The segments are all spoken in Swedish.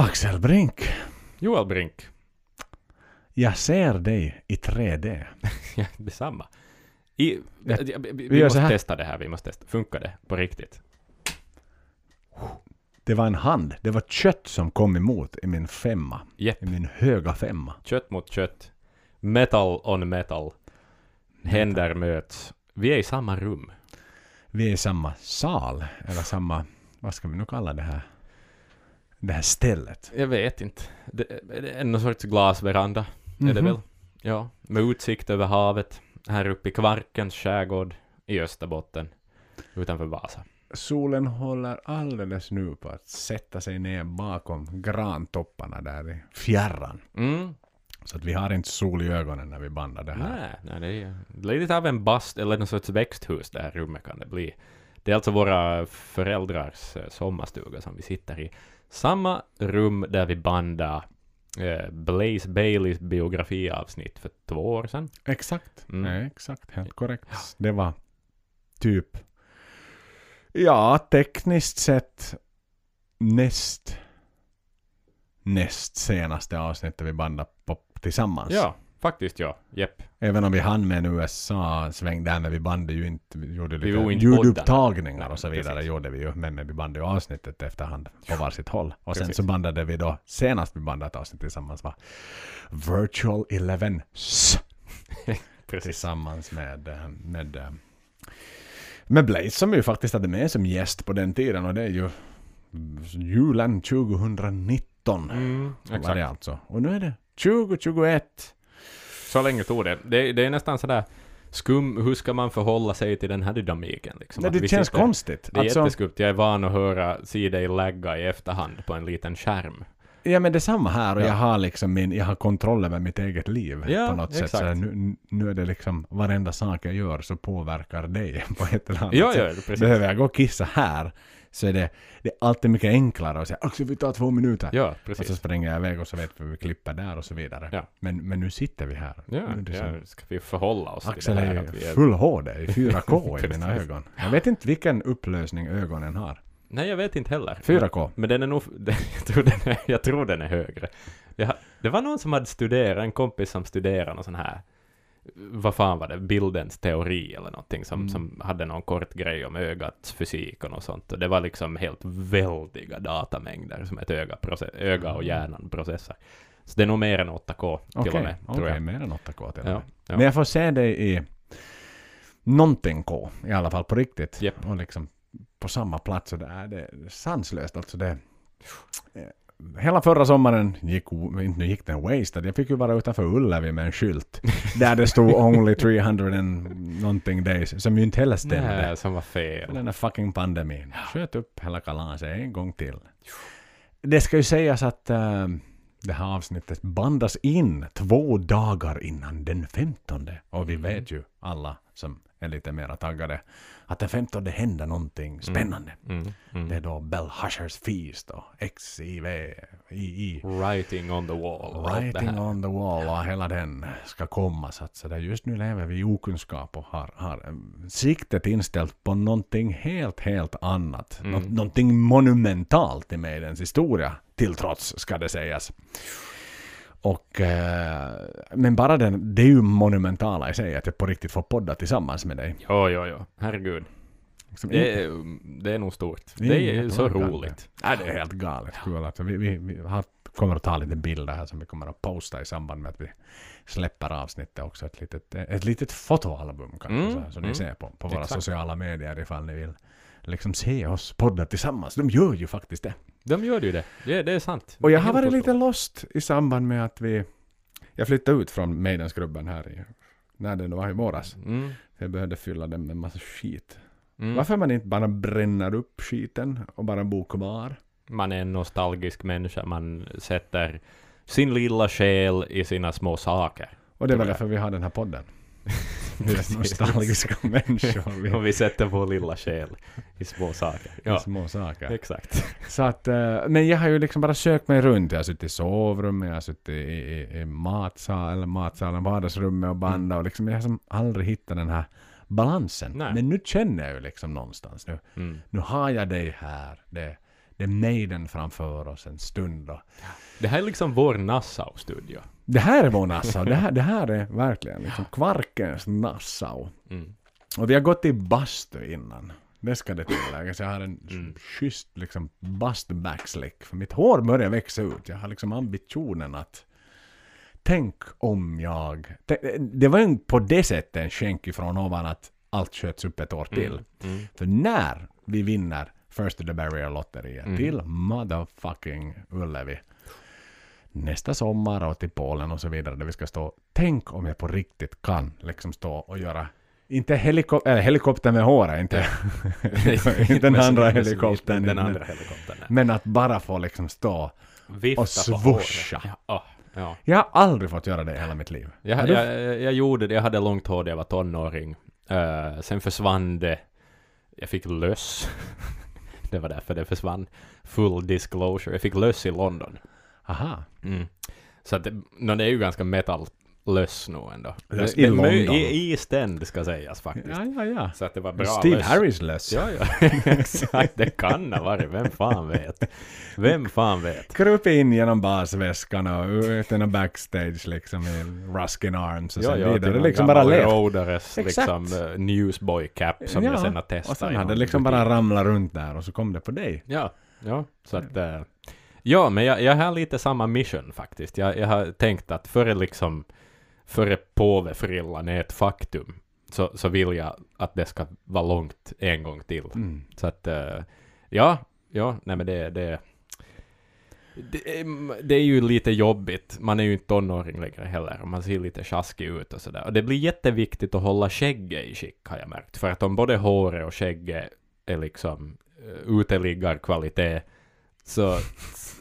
Axel Brink, Joel Brink. jag ser dig i 3D. Ja, detsamma. I, Ja, vi, vi, vi måste testa det här. Vi måste testa. Funkar det på riktigt? Det var en hand, det var kött som kom emot i min femma. Jepp. I min höga femma. Kött mot kött. Metal on metal. Händer möts. Vi är i samma rum. Vi är i samma sal, eller samma, vad ska vi nu kalla det här? Det här stället. Jag vet inte. Det, det är någon sorts glasveranda. Är det Mhm. väl? Ja. Med utsikt över havet. Här uppe i Kvarkens skärgård. I Österbotten. Utanför Vasa. Solen håller alldeles nu på att sätta sig ner bakom grantopparna där i fjärran. Mm. Så att vi har inte sol i ögonen när vi bandar det här. Nej, nej, det är det är lite av en bast eller någon sorts växthus det här rummet kan det bli. Det är alltså våra föräldrars eh, sommarstuga som vi sitter i. Samma rum där vi bandade eh, Blaze Baileys biografiavsnitt för två år sedan. Exakt. Mm. Nej, exakt. Helt korrekt. Det var typ... Ja, tekniskt sett näst... Näst senaste avsnittet vi bandade på tillsammans. Ja, faktiskt ja. Jepp. Även om vi hann med en USA-sväng där när vi bandade ju inte, vi gjorde Vi lite inte ljudupptagningar och så vidare precis. gjorde vi ju. Men, men vi bandade ju avsnittet efterhand på varsitt håll. Och sen Precis. så bandade vi då, senast vi bandade ett avsnitt tillsammans var Virtual. Precis. tillsammans med, eh, med, eh, med Blaze som vi faktiskt hade med som gäst på den tiden och det är ju julen 2019 Mm, var exakt. det alltså. Och nu är det 2021. Så länge tog det. det. Det är nästan sådär skum, hur ska man förhålla sig till den här dynamiken? Liksom? Nej, det känns sitter- konstigt. Det är Alltså, jätteskumt. Jag är van att höra, se dig lagga i efterhand på en liten skärm. ja men det är samma här och Ja. jag har liksom min, jag har kontroll över mitt eget liv Ja, på något sätt. exakt. Så här, nu, nu är det liksom varenda sak jag gör så påverkar dig på ett eller annat Ja, sätt. ja, precis. Behöver jag gå och kissa här så är det, det är alltid mycket enklare att säga Axel vi tar två minuter. Ja, Och så precis. springer jag iväg och så vet vi vi klipper där och så vidare. Ja. Men, men nu sitter vi här. Ja, Nu är ja, ska vi förhålla oss Axel till det här är att vi är... full HD i 4K i mina Precis. ögon. Jag vet inte vilken upplösning ögonen har. Nej, jag vet inte heller. 4K. Men den är nog... Jag tror den är, jag tror den är högre. Jag, det var någon som hade studerat, en kompis som studerade någon sån här... Vad fan var det? Bildens teori eller någonting som, Mm. som hade någon kort grej om ögats fysik och något sånt. Och det var liksom helt väldiga datamängder som ett öga, proce- öga och hjärnan processar. Så det är nog mer än 8K till Okej, och med, okej, jag. mer än 8K till och Ja, med. ja. Men jag får se dig i någonting K, i alla fall på riktigt. Japp. Och liksom på samma plats. Och det är, det är sanslöst. Alltså det, hela förra sommaren gick, inte gick den wasted. Jag fick ju vara utanför Ullevi med en skylt. där det stod only 300 and någonting days. Som ju inte heller stämde. Nej, som var fel. Den där fucking pandemin. Sköt upp hela kalaset en gång till. Det ska ju sägas att eh, det här avsnittet bandas in två dagar innan den 15. Och vi vet ju alla som är lite mera taggade att den 15 händer någonting spännande. Mm, mm. Det är då Bell Hushers Feast och XIV, II. Writing on the wall. Writing on the wall och hela den ska komma. Så att så där, just nu lever vi i okunskap och har, har eh, siktet inställt på någonting helt, helt annat. Mm. Nå- någonting monumentalt i mediens historia, till trots ska det sägas. Och, eh, men bara den, det är ju monumentala i sig att jag på riktigt får podda tillsammans med dig. Jo, jo, jo. Herregud. Liksom, Det är, det är nog stort. Det är Det är helt så roligt. Ja, det är helt galet kul. Alltså, vi, vi, vi har, kommer att ta lite bilder här som vi kommer att posta i samband med att vi släpper avsnittet också. Ett litet, ett litet fotoalbum kanske, Mm, så som ni mm. ser på, på våra Exakt. sociala medier ifall ni vill liksom se oss podda tillsammans. De gör ju faktiskt det. De gör ju det. Det, det är sant. Och jag har varit lite lost i samband med att vi... Jag flyttade ut från Maidenskrubben här i... När det var i våras. Mm. Jag behövde fylla den med massa skit. Mm. Varför man inte bara bränner upp skiten och bara bor kvar? Man är en nostalgisk människa. Man sätter sin lilla själ i sina små saker. Och det var därför vi har den här podden. Nostalgiska människor. Vi Och vi sätter vår lilla själ i små saker. ja. Ja, små saker. exakt. Så att, eh, men jag har ju liksom bara sökt mig runt. Jag har suttit i sovrummet, jag har suttit i, i, i matsal, eller matsalen, vardagsrummet och bandat och liksom jag har som aldrig hittat den här balansen. Nej. Men nu känner jag ju liksom någonstans nu. Mm. Nu har jag dig här. Det, det är Maiden framför oss en stund. Då. Det här är liksom vår Nassau-studio. Det här är vår Nassau. Det här, det här är verkligen liksom Kvarkens Nassau. Mm. Och vi har gått i bastu innan. Det ska det tilläggas. Jag har en Mm. schysst liksom bastu backslick. För mitt hår börjar växa ut. Jag har liksom ambitionen att Tänk om jag... Det var ju på det sättet en skänk ifrån ovan att allt sköts upp ett år till. Mm. Mm. För när vi vinner First to the Barrier-lotteriet Mm. till motherfucking Ullevi nästa sommar och till Polen och så vidare där vi ska stå. Tänk om jag på riktigt kan liksom stå och göra inte heliko eller helikoptern med håret, inte, inte den andra helikoptern. Den andra helikoptern. Men att bara få liksom stå. Vifta och svoscha. Ja, ah, ja. Jag har aldrig fått göra det i hela mitt liv. Jag, jag, jag gjorde det, jag hade långt hår när jag var tonåring. Eh, sen försvann det. Jag fick löss. Det var därför det försvann. Full disclosure. Jag fick löss i London. Aha. Mm. Så att no, det är ju ganska metal löss nu ändå. Det- i det London. I East End ska sägas faktiskt. Ja, ja, ja. Så att det var bra Steve löss. Harris löss. Ja, ja. Exakt. Det kan ha varit. Vem fan vet? Vem fan vet? Kryp in genom basväskan och ut genom backstage liksom i Ruskin Arms och Ja, sen ja, vidare. till liksom bara levt. Rodares Exakt. liksom uh, newsboy cap som Ja, jag sen har testat. Och sen i hade det liksom bara ramlat runt där och så kom det på dig. Ja, ja, så att... eh, ja, men jag, jag har lite samma mission faktiskt. Jag, jag har tänkt att före liksom... Före påvefrillan är ett faktum, så, så vill jag att det ska vara långt en gång till. Mm. Så att... eh, ja, ja, nej men det... det det är, det är ju lite jobbigt. Man är ju inte tonåring längre heller. och Man ser lite sjaskig ut och sådär. Och det blir jätteviktigt att hålla skägget i skick har jag märkt. För att om både håret och skägget är liksom uh, uteliggarkvalitet så,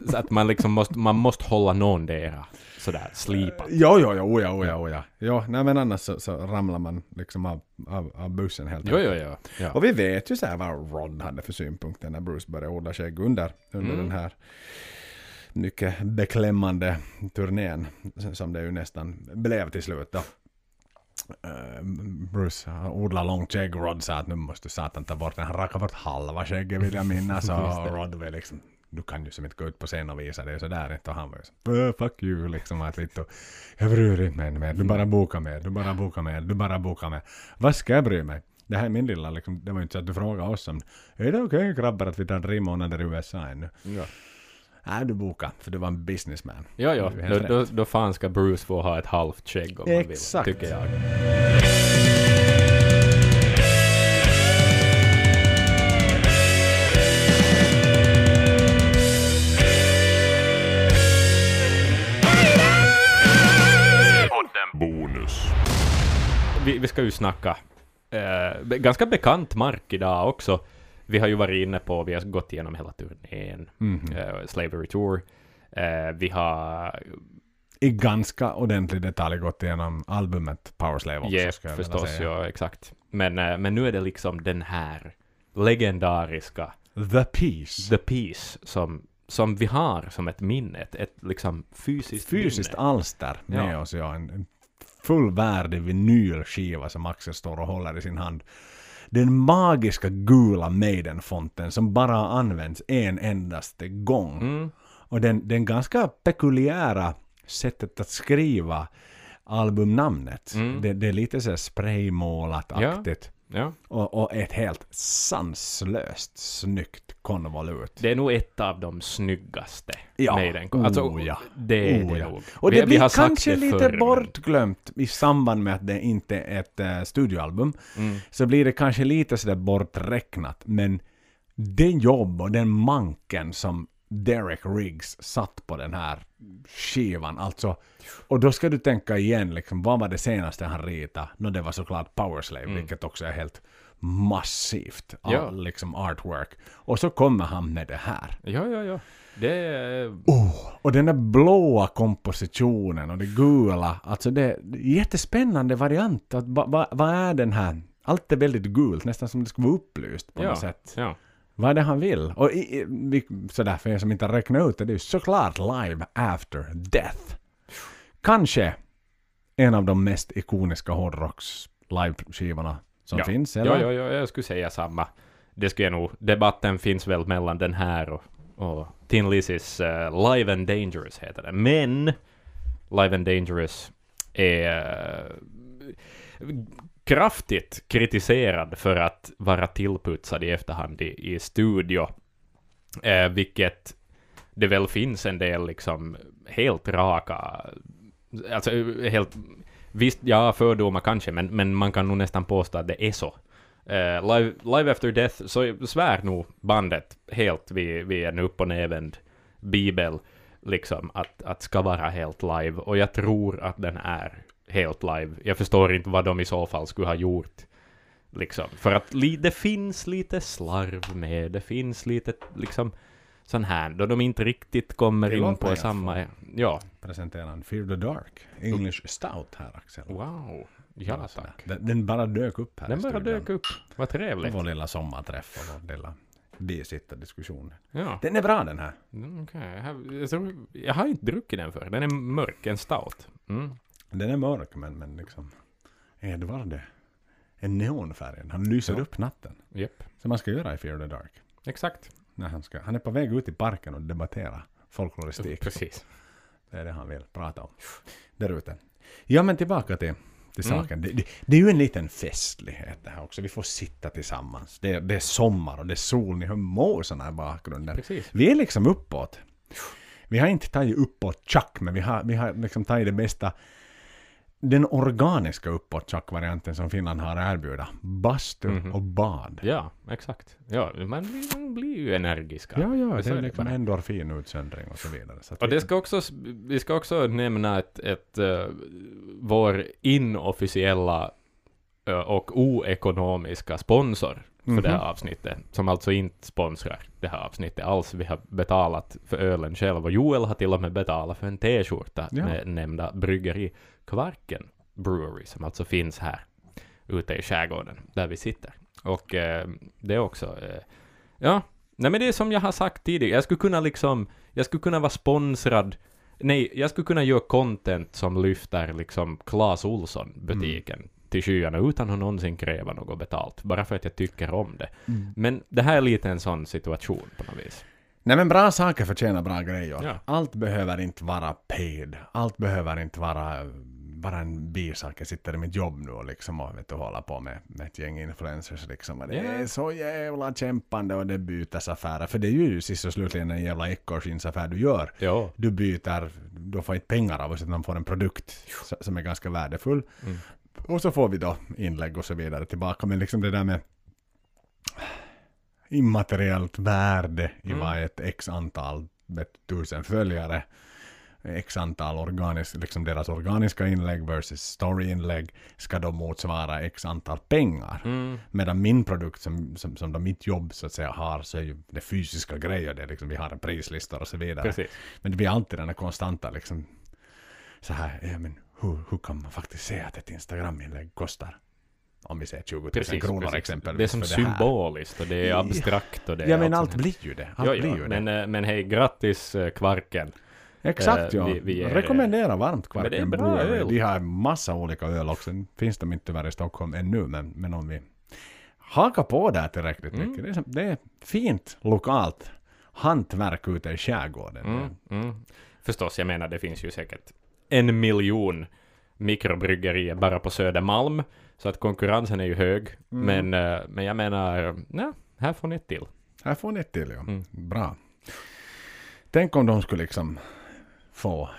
så att man liksom måste, man måste hålla någondera sådär slipat. Jo, jo, jo, oja, oja, oja. Jo, nej men annars så, så ramlar man liksom av, av, av bussen helt Jo, jo, enkelt. jo. Ja. Och vi vet ju så här vad Rod hade för synpunkter när Bruce började odla skägg under, under Mm. den här mycket beklämmande turnén som det ju nästan blev till slut då. Eh, Bruce odlar långt skägg och Rod sa att nu måste du satan ta bort den. Han rakade bort halva skägget vill jag minnas. Och Rod var liksom du kan ju som inte gå ut på scen och visa det sådär inte. Och han var ju så "Äh, fuck you liksom. Att lite, jag bryr inte mig mer. Du bara bokar mer. Du bara bokar mer. Du bara bokar mer. Vad ska jag bry mig? Det här är min lilla liksom, det var ju inte så att du frågade oss om är det okej grabbar att vi tar tre månader i USA ännu? Ja. Nej, du bokade för du var en businessman. Ja, ja. Då, då, då fan ska Bruce få ha ett halvt skägg om Exakt. han vill, tycker jag. Vi, vi ska ju snacka eh, ganska bekant mark idag också. Vi har ju varit inne på, vi har gått igenom hela turnén, Mhm. eh, Slavery Tour. Eh, vi har I ganska ordentlig detalj gått igenom albumet Power Slave också. Jeff ska jag förstås, ja exakt. Men, eh, men nu är det liksom den här legendariska The Peace. The Piece som, som vi har som ett minne, ett, ett liksom fysiskt Fysiskt minne. alster med Ja. oss, ja. En fullvärdig vinylskiva som Axel står och håller i sin hand. Den magiska gula Maiden-fonten som bara har använts en endaste gång. Mm. Och den, den ganska pekuliära sättet att skriva albumnamnet. Mm. Det, det är lite så här spraymålat-aktigt. Ja. Och, och ett helt sanslöst snyggt konvolut. Det är nog ett av de snyggaste Ja. Maiden. Alltså, Oh, ja. det är Oh, det ja. nog. Och Vi- det vi blir sagt kanske det lite förr, bortglömt i samband med att det inte är ett uh, studioalbum. Mm. Så blir det kanske lite sådär borträknat. Men den jobb och den manken som Derek Riggs satt på den här skivan. Alltså, och då ska du tänka igen, liksom, vad var det senaste han ritade? No, det var såklart Powerslave, Mm. vilket också är helt massivt all, Ja. liksom artwork. Och så kommer han med det här. Ja, ja, ja. Det är... Oh, och den där blåa kompositionen och det gula. Alltså det är jättespännande variant. Att, va, va, vad är den här? Allt är väldigt gult, nästan som det skulle vara upplyst på Ja, något sätt. ja. Vad är det han vill? Och i, i, sådär för er som inte har räknat ut det, det är ju såklart Live After Death. Kanske en av de mest ikoniska hårdrocks live-skivorna som Ja. finns, eller? Ja, ja, ja, jag skulle säga samma. Det skulle jag nog... Debatten finns väl mellan den här och, och Tin Lizzy's eh, Live and Dangerous heter det. Men Live and Dangerous är eh, kraftigt kritiserad för att vara tillputsad i efterhand i, i studio. Eh, vilket det väl finns en del liksom helt raka, alltså helt, visst, ja, fördomar kanske, men, men man kan nog nästan påstå att det är så. Eh, live, live After Death så svär nog bandet helt vid, vid en upp och nedvänd bibel, liksom, att, att ska vara helt live. Och jag tror att den är helt live. Jag förstår inte vad de i så fall skulle ha gjort. Liksom. För att li, det finns lite slarv med, det finns lite liksom sån här, då de inte riktigt kommer Det in på samma... Ja. Presenterar en Fear the Dark. English Stout här Axel. Wow. Ja, Bara tack. Den, den bara dök upp här Den bara studion. dök upp. Vad trevligt. vår lilla sommarträff och vår lilla bisittardiskussion. Ja. Den är bra den här. Mm, okej. Jag, har- jag, har inte druckit den förr. Den är mörk, en stout. Mm. Den är mörk men, men liksom Edvard är neonfärgen. Han lyser Ja. upp natten. Japp. Som man ska göra i Fear the Dark. Exakt. När han, ska, han är på väg ut i parken och debattera folkloristik. Precis. Det är det han vill prata om. Där ute. Ja men tillbaka till, till Mm. saken. Det, det, det är ju en liten festlighet det här också. Vi får sitta tillsammans. Det, det är sommar och det är sol. Ni hör måsarna i bakgrunden. Precis. Vi är liksom uppåt. Vi har inte tagit uppåt tjack, men vi har, vi har liksom tagit det bästa. Den organiska uppåt varianten som Finland har att erbjuda. Bastu Mhm. och bad. Ja, exakt. Ja, man blir, man blir ju energiska. Ja, ja, Så det är det liksom bara. endorfinutsöndring och så vidare. Så Och vi- det ska också, vi ska också nämna ett, ett eh, vår inofficiella eh, och oekonomiska sponsor för det här Mhm. avsnittet, som alltså inte sponsrar det här avsnittet alls. Vi har betalat för ölen själv och Joel har till och med betalat för en t-skjorta Ja. med nämnda bryggeri Kvarken Brewery, som alltså finns här ute i skärgården där vi sitter. Och eh, det är också, eh, ja, nej men det är som jag har sagt tidigare, jag skulle kunna liksom, jag skulle kunna vara sponsrad Nej, jag skulle kunna göra content som lyfter liksom Clas Ohlson-butiken till skyarna utan att någonsin kräva något betalt, bara för att jag tycker om det. Mm. Men det här är lite en sån situation på något vis. Nej men bra saker förtjänar bra grejer. Ja. Allt behöver inte vara paid. Allt behöver inte vara bara en bisak. Jag sitter i mitt jobb nu och liksom och vet du, håller på med, med ett gäng influencers liksom. Och det Ja. är så jävla kämpande och det bytes affärer. För det är ju sist och slutligen en jävla ekorrskinnsaffär du gör. Ja. Du byter, du får inte pengar av oss utan får en produkt som är ganska värdefull. Mm. Och så får vi då inlägg och så vidare tillbaka. Men liksom det där med immateriellt värde i Mm. vad ett x antal vet, tusen följare, x antal organisk, liksom deras organiska inlägg versus storyinlägg ska då motsvara x antal pengar. Mm. Medan min produkt som, som, som då mitt jobb så att säga har så är ju det fysiska grejer. Det är liksom, vi har en prislista och så vidare. Precis. Men det blir alltid den här konstanta liksom så här, ja men hur, hur kan man faktiskt säga att ett Instagram-inlägg kostar? Om vi säger 20 000 Precis, kronor precis. exempelvis. Det är som symboliskt och det är abstrakt och det är Ja men allt blir ju det. Allt Jo, blir ju men, det. eh, men hej, grattis eh, Kvarken. Exakt eh, ja. vi- vi är- Rekommenderar varmt Kvarken Brewery. De har massa olika öl också. Finns de inte tyvärr i Stockholm ännu men, men om vi hakar på där tillräckligt Mm. mycket. Det är, det är fint lokalt hantverk ute i skärgården. Mm, mm. Förstås, jag menar det finns ju säkert en miljon mikrobryggerier bara på Södermalm, så att konkurrensen är ju hög. Mm. Men, eh, men jag menar, nej, här får ni ett till. Här får ni ett till ja. Mm. Bra. Tänk om de skulle liksom få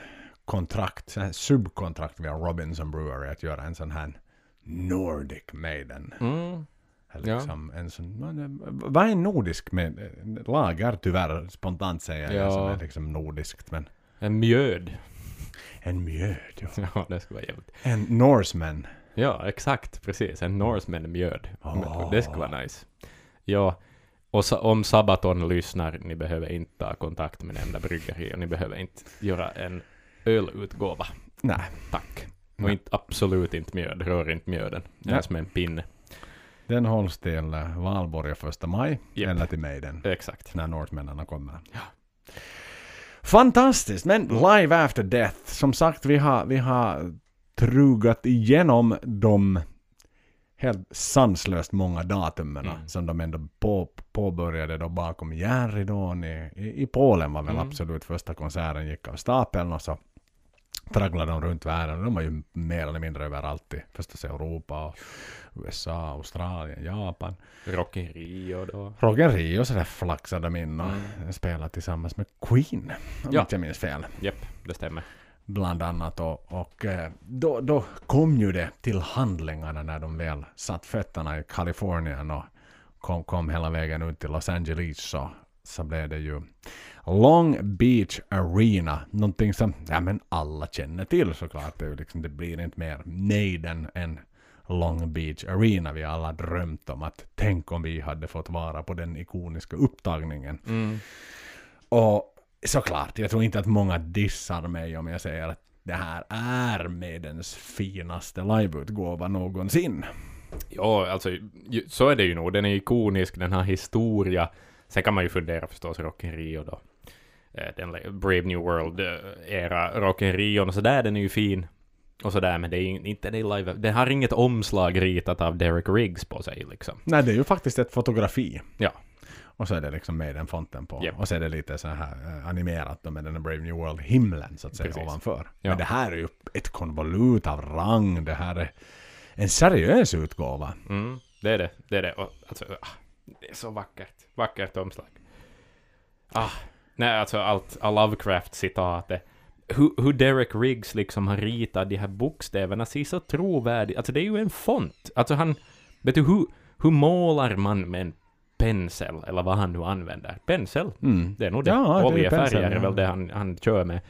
kontrakt, subkontrakt via Robinson Brewery att göra en sån här Nordic Maiden. Mm. Eller Ja. Liksom en sån, vad är nordisk med lager tyvärr spontant säger jag Ja. som är liksom nordiskt men En mjöd. En mjöd ja. Ja, det skulle vara jävligt. En Norseman. Ja, exakt, precis. En Norseman mjöd. Åh. Det skulle vara nice. Ja, och sa, om Sabaton lyssnar, ni behöver inte ta kontakt med nämnda bryggeri och ni behöver inte göra en ölutgåva. Nej. Tack. Och Nej. inte, absolut inte mjöd, rör inte mjöden. Nej. Ens med en pinne. Den hålls till eh, Valborg första maj. Japp. Eller till Maiden. Exakt. när norrmännen kommer. Ja. Fantastiskt! Men Live After Death, som sagt vi har, vi har trugat igenom de helt sanslöst många datumen Mm. som de ändå på, påbörjade då bakom järnridån i, i, i Polen var väl Mm. absolut första konserten gick av stapeln och så tragglade de runt världen. De var ju mer eller mindre överallt i förstås Europa, och USA, Australien, Japan. Rock in Rio då. Roger Rio så där flaxade de in och Mm. spelade tillsammans med Queen, om Ja. inte jag minns fel Japp, det stämmer. bland annat. Och, och eh, då, då kom ju det till handlingarna när de väl satt fötterna i Kalifornien och kom, kom hela vägen ut till Los Angeles så, så blev det ju Long Beach Arena, någonting som ja, men alla känner till såklart. Det, är ju liksom, det blir inte mer Maiden än Long Beach Arena. Vi alla drömt om att tänk om vi hade fått vara på den ikoniska upptagningen. Mm. Och såklart, jag tror inte att många dissar mig om jag säger att det här är Maidens finaste liveutgåva någonsin. Ja, alltså så är det ju nog. Den är ikonisk, den har historia. Sen kan man ju fundera förstås Rock in Rio då. Eh, Den Brave New World-era Rock in Rio och sådär, den är ju fin. Och sådär, men det är inte det live. Den har inget omslag ritat av Derek Riggs på sig liksom. Nej, det är ju faktiskt ett fotografi. Ja. Och så är det liksom Maiden-fonten på. Japp. Och så är det lite så här eh, animerat med den Brave New World-himlen så att säga Precis. ovanför. Ja. Men det här är ju ett konvolut av rang. Det här är en seriös utgåva. Mm, det är det. Det är det. Och, alltså, ah, det är så vackert. Vackert omslag. Ah, nej, alltså allt, all Lovecraft-citatet. Hur, hur Derek Riggs liksom har ritat de här bokstäverna ser så trovärdigt. Alltså det är ju en font. Alltså han, vet du hur, hur målar man med en pensel, eller vad han nu använder? Pensel? Mm. Det är nog det. Ja, är Oljefärger är ja. väl det han, han kör med.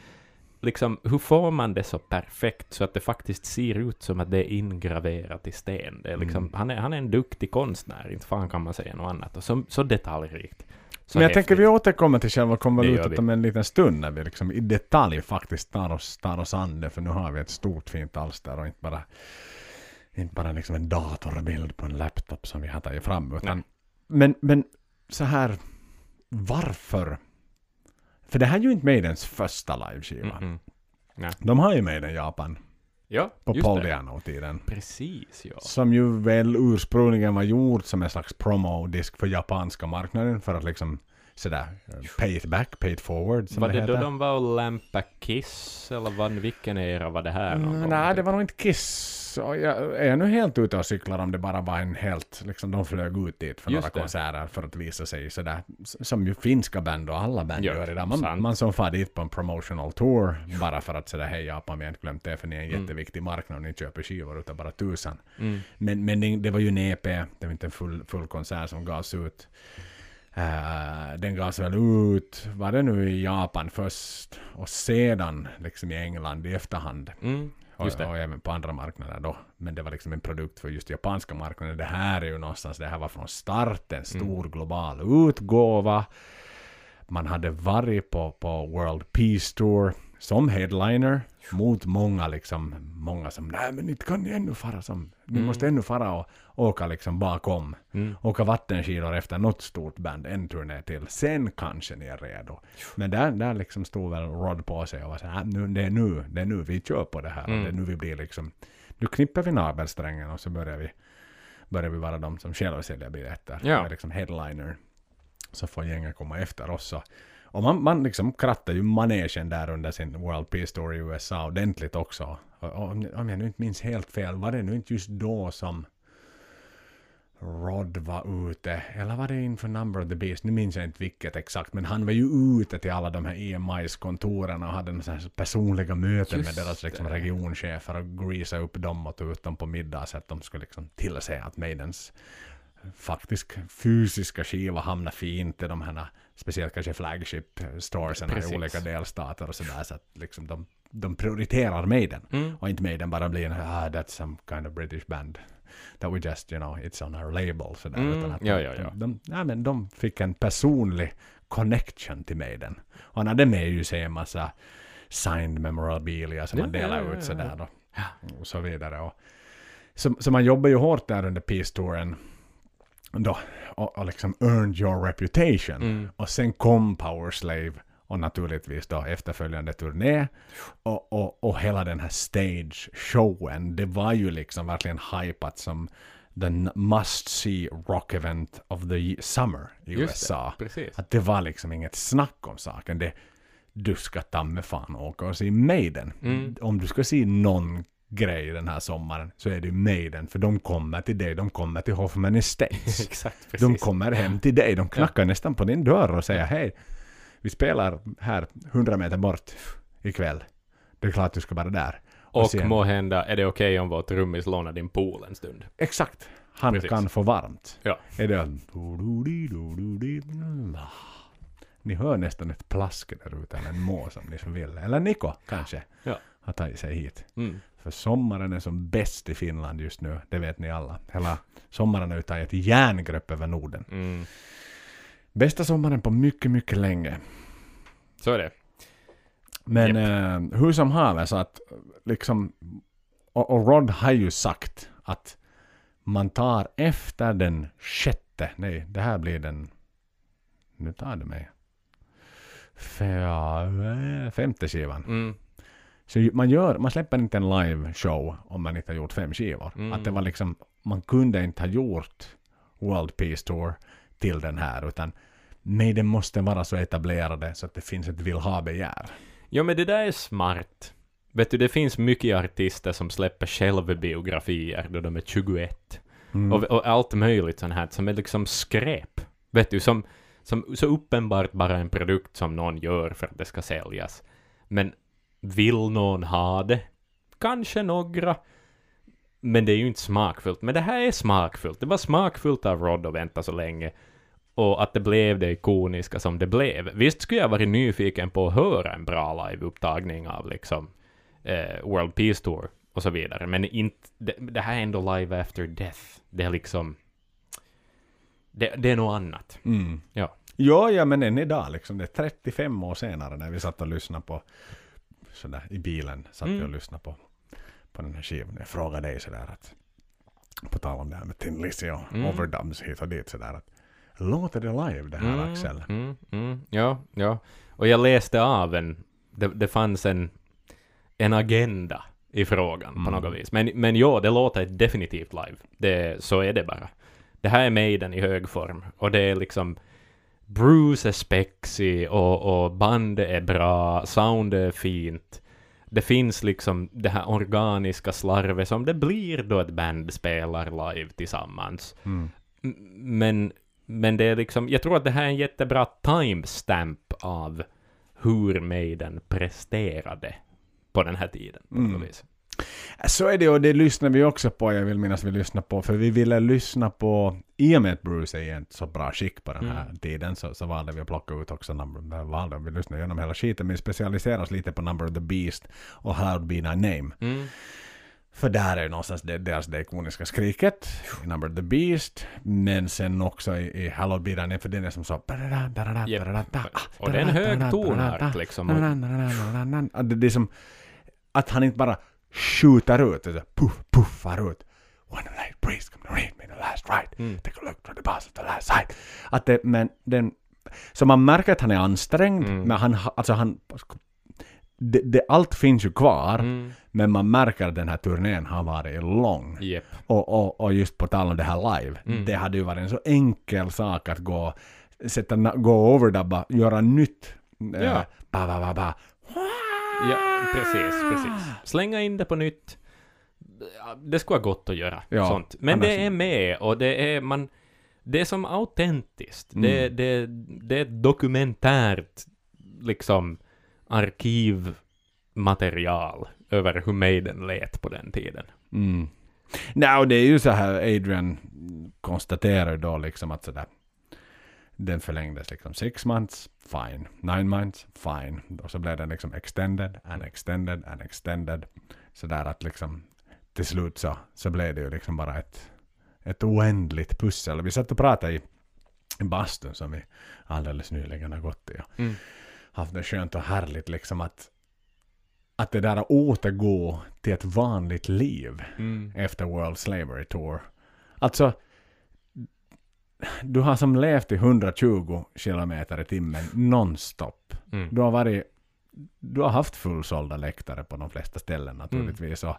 Liksom, hur får man det så perfekt så att det faktiskt ser ut som att det är ingraverat i sten? Det är liksom, Mm. han, är, han är en duktig konstnär, inte fan kan man säga något annat. Och så, så detaljrikt. Så Men jag häftigt. tänker vi återkommer till själva konvolutet om en liten stund när vi liksom i detalj faktiskt tar oss, tar oss an det. För nu har vi ett stort fint alster och inte bara, inte bara liksom en datorbild på en laptop som vi har tagit fram. Utan, Nej. men, men så här, varför? För det här är ju inte Maidens första liveskiva. Mhm. De har ju Maiden Japan Ja, på just Paul det. Diano-tiden. Precis, ja. Som ju väl ursprungligen var gjort som en slags promo-disk för japanska marknaden för att liksom sådär pay it back, pay it forward som Var det, det heter. då de var och lampa Kiss, eller vad, vilken era var det här? Mm, nej, det var nog inte Kiss. Och jag är nu helt ute och cyklar om det bara var en helt, liksom de flög ut dit för Just några det. konserter för att visa sig sådär, som ju finska band och alla band Ja, gör idag. Man, sant. man som far dit på en promotional tour bara för att säga hej Japan, vi har inte glömt det för ni är en Mm. jätteviktig marknad och ni köper skivor utav bara tusan. Mm. Men, men det, det var ju en EP, det var inte en full, full konsert som gavs ut. Eh, den gavs väl ut, var det nu i Japan först och sedan liksom i England i efterhand. Mm. Och, och även på andra marknader då. Men det var liksom en produkt för just japanska marknaden. Det här är ju någonstans, det här var från start en stor Mm. global utgåva. Man hade varit på, på World Peace Tour som headliner mot många liksom, många som nej men inte kan ni ännu fara som, ni Mm. måste ännu fara och åka liksom bakom. Mm. Åka vattenskidor efter något stort band, en turné till. Sen kanske ni är redo. Men där, där liksom stod väl Rod på sig och var så här, nu, det är nu, det är nu vi kör på det här. Mm. Det är nu vi blir liksom, nu knipper vi navelsträngen och så börjar vi, börjar vi vara de som själva säljer biljetter. Ja. Liksom headliner. Så får gänget komma efter oss. Och, och man, man liksom krattar ju manegen där under sin World Peace Tour i USA ordentligt också. Och, och, om jag nu inte minns helt fel, var det nu inte just då som Rod var ute, eller var det inför Number of the Beast? Nu minns jag inte vilket exakt, men han var ju ute till alla de här EMIs kontoren och hade så personliga möten Just med deras liksom regionchefer och greasa upp dem och ta ut dem på middag så att de skulle liksom tillse att Maidens faktisk fysiska skiva hamnar fint i de här, speciellt kanske flagship storesen i olika delstater och sådär så att liksom de, de prioriterar Maiden. Mm. Och inte Maiden bara blir en ah, that's some kind of British band. That we just, you know, it's on our label. Sådär, Mm, utan att ja, ja, ja. De, de, ja, men de fick en personlig connection till Maiden. Och han hade med ju sig en massa signed memorabilia som man delar ja, ut sådär då. Och så vidare. Och, så, så man jobbar ju hårt där under Peace-touren. Då, och, och liksom earned your reputation. Mm. Och sen kom Power Slave och naturligtvis då efterföljande turné. Och, och, och hela den här stage-showen, det var ju liksom verkligen hypat som the must see rock event of the summer i Just USA. det, precis. Att det var liksom inget snack om saken. Det, du ska ta med fan åka och se Maiden. Mm. Om du ska se någon grej den här sommaren så är det Maiden. För de kommer till dig, de kommer till Hoffman Estates. Exakt, precis. de kommer hem till dig, de knackar nästan på din dörr och säger hej, vi spelar här 100 meter bort ikväll. Det är klart du ska vara där. Och sen- må hända är det okej om vår trummis lånar din pool en stund. Exakt. Han Precis. kan få varmt. Ja. Är det... Ni hör nästan ett plask där ute, eller en mås om ni så vill. Eller Niko kanske Ja. har tagit sig hit. Mm. För sommaren är som bäst i Finland just nu, det vet ni alla. Hela sommaren har ju tagit ett järngrepp över Norden. Mm. Bästa sommaren på mycket, mycket länge. Så är det. Men eh, hur som haver så att liksom och, och Rod har ju sagt att man tar efter den sjätte, nej det här blir den, nu tar det mig, Fe- femte skivan. Mm. Så man gör, man släpper inte en live show om man inte har gjort fem skivor. Mm. Att det var liksom, man kunde inte ha gjort World Peace Tour till den här utan Maiden måste vara så etablerade så att det finns ett vill ha-begär. Ja, men det där är smart. Vet du, det finns mycket artister som släpper självbiografier då de är 21. Mm. Och, och allt möjligt sånt här som är liksom skräp. Vet du, som, som så uppenbart bara en produkt som någon gör för att det ska säljas. Men vill någon ha det? Kanske några. Men det är ju inte smakfullt. Men det här är smakfullt. Det var smakfullt av Rod att vänta så länge. Och att det blev det ikoniska som det blev. Visst skulle jag varit nyfiken på att höra en bra liveupptagning av liksom eh, World Peace Tour och så vidare. Men inte, det, det här är ändå Live After Death. Det är liksom... Det, det är något annat. Mm. Ja. Ja, ja, men än idag liksom. Det är 35 år senare när vi satt och lyssnade på sådär i bilen satt vi och Mm. lyssnade på, på den här skivan. Jag frågade dig sådär att på tal om det här med Tin Lizzy och Mm. overdubs hit och dit sådär att låter det live det här Mm, Axel? Mm, mm, ja, ja. Och jag läste av en... Det, det fanns en, en agenda i frågan på Mm. något vis. Men, men ja, det låter definitivt live. Det, så är det bara. Det här är Maiden i hög form. Och det är liksom... Bruce är spexig och, och bandet är bra, soundet är fint. Det finns liksom det här organiska slarvet som det blir då ett band spelar live tillsammans. Mm. Men, men det är liksom, jag tror att det här är en jättebra timestamp av hur Maiden presterade på den här tiden. På Mm. vis. Så är det och det lyssnar vi också på. Jag vill minnas vi lyssnar på. För vi ville lyssna på, i och med att Bruce är i ett så bra skick på den här Mm. tiden så, så valde vi att plocka ut också number, valde, vi lyssnade igenom hela skiten men vi specialiserar oss lite på Number of the Beast och How Be Thy Name. Mm. För där är ju någonstans det, deras det ikoniska skriket i Number of the Beast. Men sen också i, i Hallowed Be Name för den är som så... Japp. Och det är en hög liksom. Och, Att det, det är som att han inte bara skjuter ut, så puff, puffar ut. The night breeze come to read me the last right. Mm. Take a look to the bus at the last sight. Att det, men den... Så man märker att han är ansträngd, Mm. men han, ha- alltså han... Det, det, allt finns ju kvar, mm, men man märker att den här turnén har varit lång. Japp. Och, och, och just på tal om det här live, Mm. det hade ju varit en så enkel sak att gå, sätta, gå och overdubba, göra nytt. eh, Ja. Ba, ba, ba, ba. Ja, precis, precis. Slänga in det på nytt. Det skulle vara gott att göra Ja, sånt. Men det är med och det är man... Det är som autentiskt. Mm. Det, det, det är ett dokumentärt liksom arkivmaterial över hur Maiden lät på den tiden. Mm. Nej, och det är ju så här, Adrian konstaterar då liksom att sådär, den förlängdes liksom six months, fine. Nine months, fine. Och så blev den liksom extended and extended and extended. Så där att liksom till slut så, så blev det ju liksom bara ett, ett oändligt pussel. Vi satt och pratade i, bastun som vi alldeles nyligen har gått i. Och Mm. haft det skönt och härligt liksom att att det där att återgå till ett vanligt liv Mm. efter World Slavery Tour. Alltså, du har som levt i 120 kilometer i timmen nonstop. Mm. Du har varit, du har haft fullsålda läktare på de flesta ställen naturligtvis. Och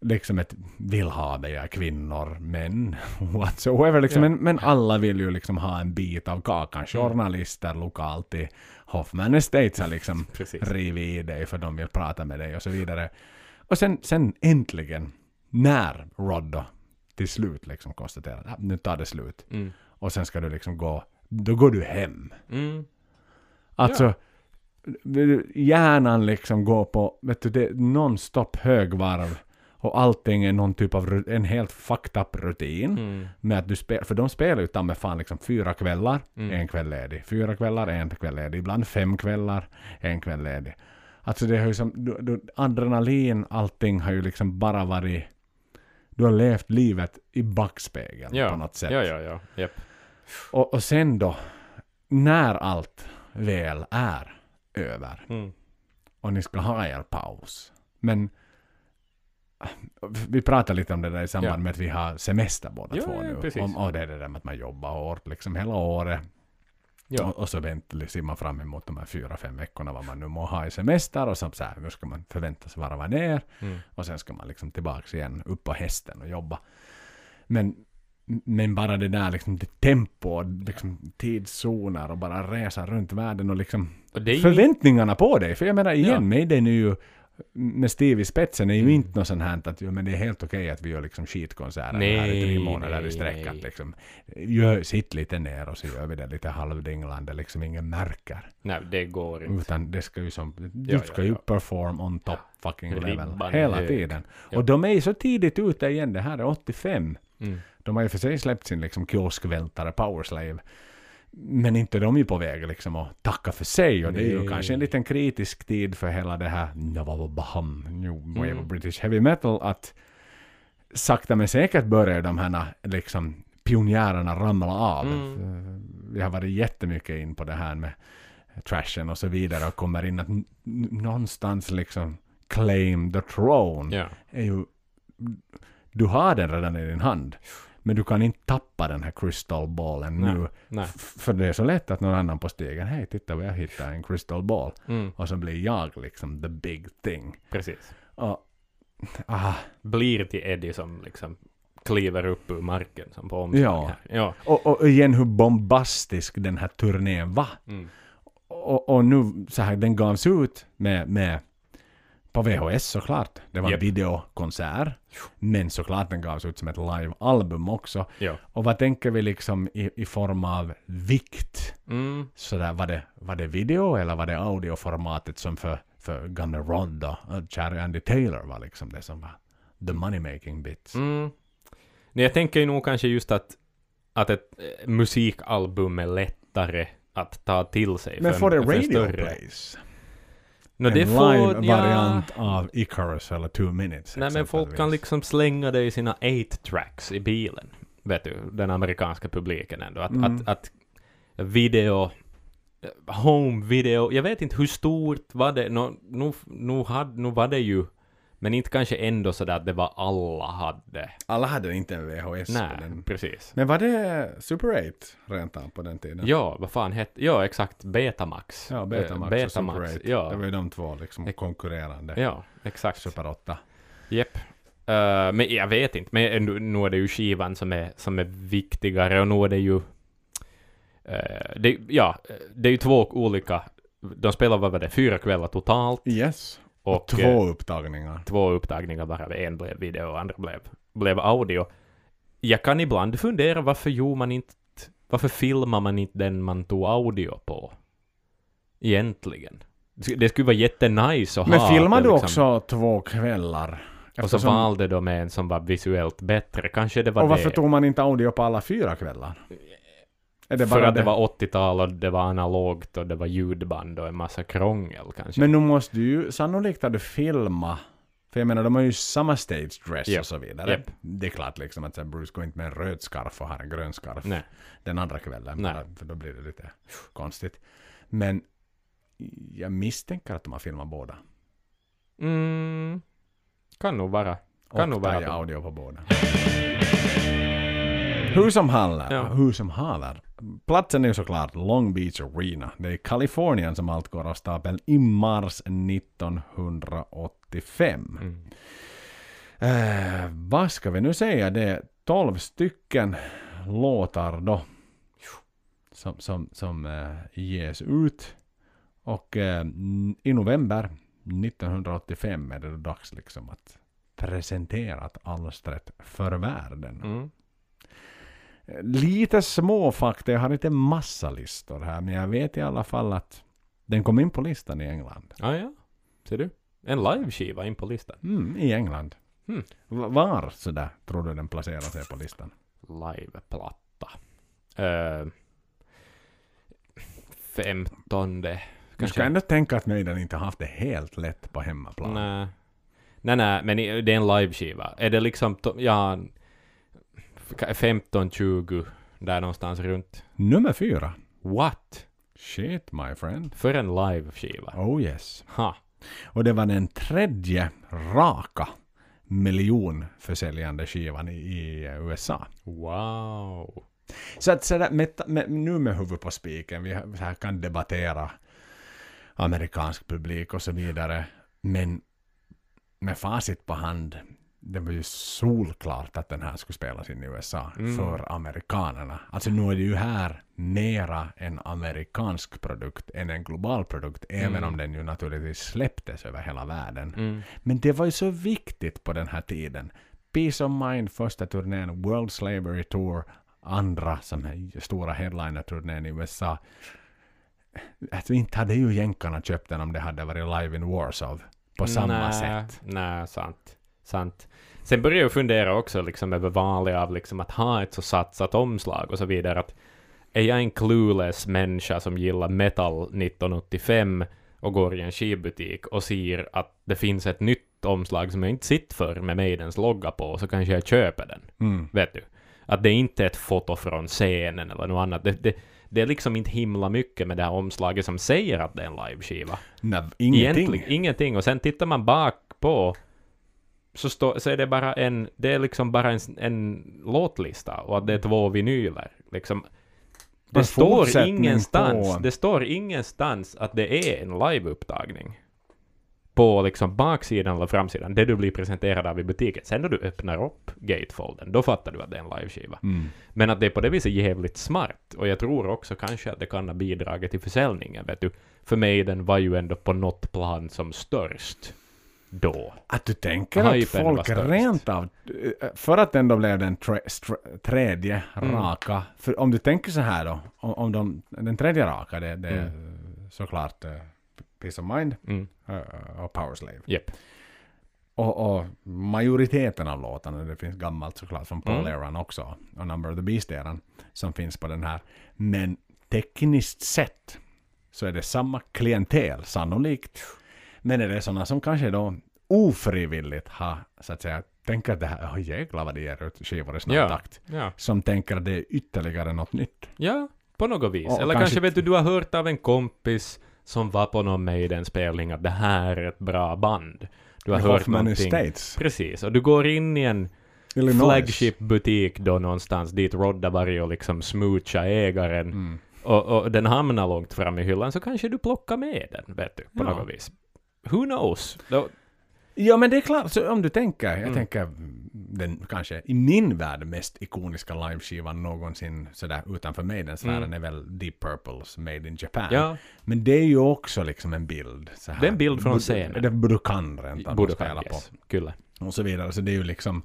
liksom ett vill ha det är kvinnor, män, whatsoever liksom. Ja. Mm. Men, men alla vill ju liksom ha en bit av kakan. Journalister lokalt i Hoffman Estates har liksom rivit i dig för de vill prata med dig och så vidare. Och sen, sen äntligen, när Rod då till slut liksom konstaterar att nu tar det slut Mm. och sen ska du liksom gå, då går du hem. Mm. Alltså, hjärnan liksom går på, vet du, det nonstop högvarv och allting är någon typ av, en helt fucked up rutin. Mm. Med att du spelar, för de spelar ju ta med fan liksom fyra kvällar, Mm. en kväll ledig. Fyra kvällar, en kväll ledig. Ibland fem kvällar, en kväll ledig. Alltså det har ju som, du, du, adrenalin, allting har ju liksom bara varit, du har levt livet i backspegeln Ja. på något sätt. Ja, ja, ja. Japp. Och, och sen då, när allt väl är över Mm. och ni ska ha er paus. Men vi pratar lite om det där i samband Ja. med att vi har semester båda Ja, två ja, nu. precis. Om, och det är det där med att man jobbar hårt liksom hela året. Ja. Och, och så väntar, ser man fram emot de här fyra, fem veckorna vad man nu må ha i semester och så, så här, nu ska man förväntas varva ner Mm. och sen ska man liksom tillbaks igen upp på hästen och jobba. Men, men bara det där liksom det tempo och liksom tidszoner och bara resa runt världen och liksom Och ju förväntningarna på dig. För jag menar igen, Ja. Mayday är ju med Steve i spetsen är ju Mm. inte något sånt här att jo, men det är helt okej att vi gör liksom skitkonserter Nej, här i tre månader i sträck. Att liksom, gör, sitt lite ner och så gör vi det lite halvdinglande, liksom ingen märker. Nej, det går inte. Utan det ska ju som, du Ja, ska ja, ju ja. perform on top fucking level Ribban hela hög. tiden. Ja. Och de är ju så tidigt ute igen, det här är 85. Mm. De har ju för sig släppt sin liksom kioskvältare Powerslave. Men inte de är ju på väg liksom att tacka för sig. Och det är ju Nej. kanske en liten kritisk tid för hela det här Baham, New Wave of British Heavy Metal. Att sakta men säkert börjar de här liksom pionjärerna ramla av. Mm. Vi har varit jättemycket in på det här med trashen och så vidare och kommer in att någonstans liksom claim the throne Ja. är ju... Du har den redan i din hand. Men du kan inte tappa den här crystal ballen nu. Nej. För det är så lätt att någon annan på stegen, hej titta vad jag hittade en crystal ball. Mm. Och så blir jag liksom the big thing. Precis. Och, ah, Blir till Eddie som liksom kliver upp ur marken som på omslag Ja. Ja. och, och igen hur bombastisk den här turnén var. Mm. Och, och nu så här, den gavs ut med, med på VHS såklart. Det var en videokonsert. Men såklart den gavs ut som ett live-album också. Ja. Och vad tänker vi liksom i, i form av vikt? Mm. Sådär, var, det, var det video eller var det audioformatet som för, för gamla Rod och Cherry Andy Taylor var liksom det som var the money making bits? Mm. Nej, jag tänker ju nog kanske just att, att ett eh, musikalbum är lättare att ta till sig. Men för en- för en radio större- plays? Nå, en får, ja, live-variant av Icarus eller Two Minutes Nej men folk kan liksom slänga det i sina 8-tracks i bilen. Vet du, den amerikanska publiken ändå. Att, Mm. att, att video, home video, jag vet inte hur stort var det, nu, nu, nu, hade, nu var det ju, men inte kanske ändå sådär att det var alla hade. Alla hade inte en VHS Nej, den. precis. Men var det Super 8 rent av på den tiden? Ja, vad fan hette, ja exakt, Betamax. Ja, Betamax, Eh, och Super 8. ja. Det var ju de två liksom konkurrerande. Ja, exakt. Super 8. Japp. Eh, men jag vet inte, men nu, är det ju skivan som är, som är viktigare och nu är det ju... eh, det, ja, det är ju två olika... De spelar, vad var det, fyra kvällar totalt Yes. Och Två eh, upptagningar. två upptagningar varav en blev video och andra blev, blev audio. Jag kan ibland fundera varför gjorde man inte... Varför filmar man inte den man tog audio på? Egentligen. Det skulle vara jättenice att Men ha. filmade det du liksom- också två kvällar? Och så Eftersom- valde de en som var visuellt bättre. Kanske det var och varför det. tog man inte audio på alla fyra kvällar? Är det För att det var 80-tal och det var analogt och det var ljudband och en massa krångel kanske. Men nu måste du ju, sannolikt har du filma för jag menar, de har ju samma stage dress Japp. och så vidare. Japp. Det är klart liksom att Bruce går inte med en röd scarf och har en grön scarf Nej. den andra kvällen. Nej. För då blir det lite konstigt. Men jag misstänker att de har filmat båda. Mm, kan nog vara. Kan och nog vara audio på båda. Hur som haver, Ja. hur som haver. Platsen är ju såklart Long Beach Arena. Det är Kalifornien som allt går av stapeln i mars 1985. Mm. Eh, vad ska vi nu säga? Det är 12 stycken låtar då som, som, som eh, ges ut. Och eh, i november 1985 är det dags liksom att presentera alstret för världen. Mm. Lite små fakta, jag har inte massa listor här, men jag vet i alla fall att den kom in på listan i England. Ah, ja, ser du. En liveskiva in på listan. Mm, I England. Mm. Var sådär tror du den placerar sig på listan? Liveplatta. Uh, femtonde. Du ska ändå tänka att nöjden inte haft det helt lätt på hemmaplan. Nej, nej, nej men det är en liveskiva. Är det liksom... Ja, 15, 20, där någonstans runt. Nummer fyra. What? Shit my friend. För en live-skiva. Oh yes. Ha. Och det var den tredje raka miljonförsäljande skivan i, eh, USA. Wow. Så att så där, med, med, nu med huvudet på spiken, vi här kan debattera amerikansk publik och så vidare. Men med facit på hand det var ju solklart att den här skulle spelas in i USA Mm. för amerikanerna. Alltså nu är det ju här mera en amerikansk produkt än en global produkt, även Mm. om den ju naturligtvis släpptes över hela världen. Mm. Men det var ju så viktigt på den här tiden. Peace of Mind, första turnén, World Slavery Tour, andra som är stora headliner-turnén i USA. Att vi inte hade ju jänkarna köpt den om det hade varit live in Warsaw på samma Nä, sätt. Nej, sant. Sant. Sen börjar jag fundera också liksom över vanliga av liksom att ha ett så satsat omslag och så vidare. Att är jag en clueless människa som gillar metal 1985 och går i en skivbutik och ser att det finns ett nytt omslag som jag inte sett för med Maidens logga på, så kanske jag köper den. Mm. Vet du? Att det inte är ett foto från scenen eller något annat. Det, det, det är liksom inte himla mycket med det här omslaget som säger att det är en liveskiva. Nej, ingenting. Egentligen ingenting. Och sen tittar man bak på så, stå, så är det bara en, det är liksom bara en, en låtlista och att det är två vinyler. Liksom, det står ingenstans, på- det står ingenstans att det är en liveupptagning. På liksom baksidan eller framsidan, det du blir presenterad av i butiken. Sen när du öppnar upp gatefolden, då fattar du att det är en liveskiva. Mm. Men att det är på det viset jävligt smart. Och jag tror också kanske att det kan ha bidragit till försäljningen, vet du. För mig den var ju ändå på något plan som störst. Då. Att du tänker att Hypen folk rent av, eh, för att den då blev den tre, str- tredje Mm. raka, för om du tänker så här då, om, de, den tredje raka, det, det är Mm. såklart uh, Peace of Mind Mm. eh, och Power Slave. Japp. Och, och majoriteten av låtarna, det finns gammalt såklart från Paul Mm. Också, och Number of the Beast-eran, som finns på den här. Men tekniskt sett så är det samma klientel sannolikt. Men är det sådana som kanske då ofrivilligt har, så att säga, tänker att det här, oh, jäklar vad det ger ut skivor i snabb Ja. takt. Ja. Som tänker att det är ytterligare något nytt. ja, på något vis. Och Eller kanske- kanske vet du, du har hört av en kompis som var på någon Maiden-spelning att det här är ett bra band. Du har hört Hoffman någonting. Estates. Precis, och du går in i en flagship-butik då någonstans dit Rodda varit och liksom smoocha ägaren. Mm. och, och den hamnar långt fram i hyllan så kanske du plockar med den, vet du, på Ja. något vis. Who knows? Då, Ja men det är klart, så om du tänker, jag Mm. tänker den kanske i min värld mest ikoniska liveskivan någonsin sådär utanför Maiden-sfären Mm. är väl Deep Purples Made in Japan. ja, Men det är ju också liksom en bild. Så här. Det är en bild från Bu- scenen. Det Budokan rent av de spelar yes. på. Kyllä. Och så vidare. Så det är ju liksom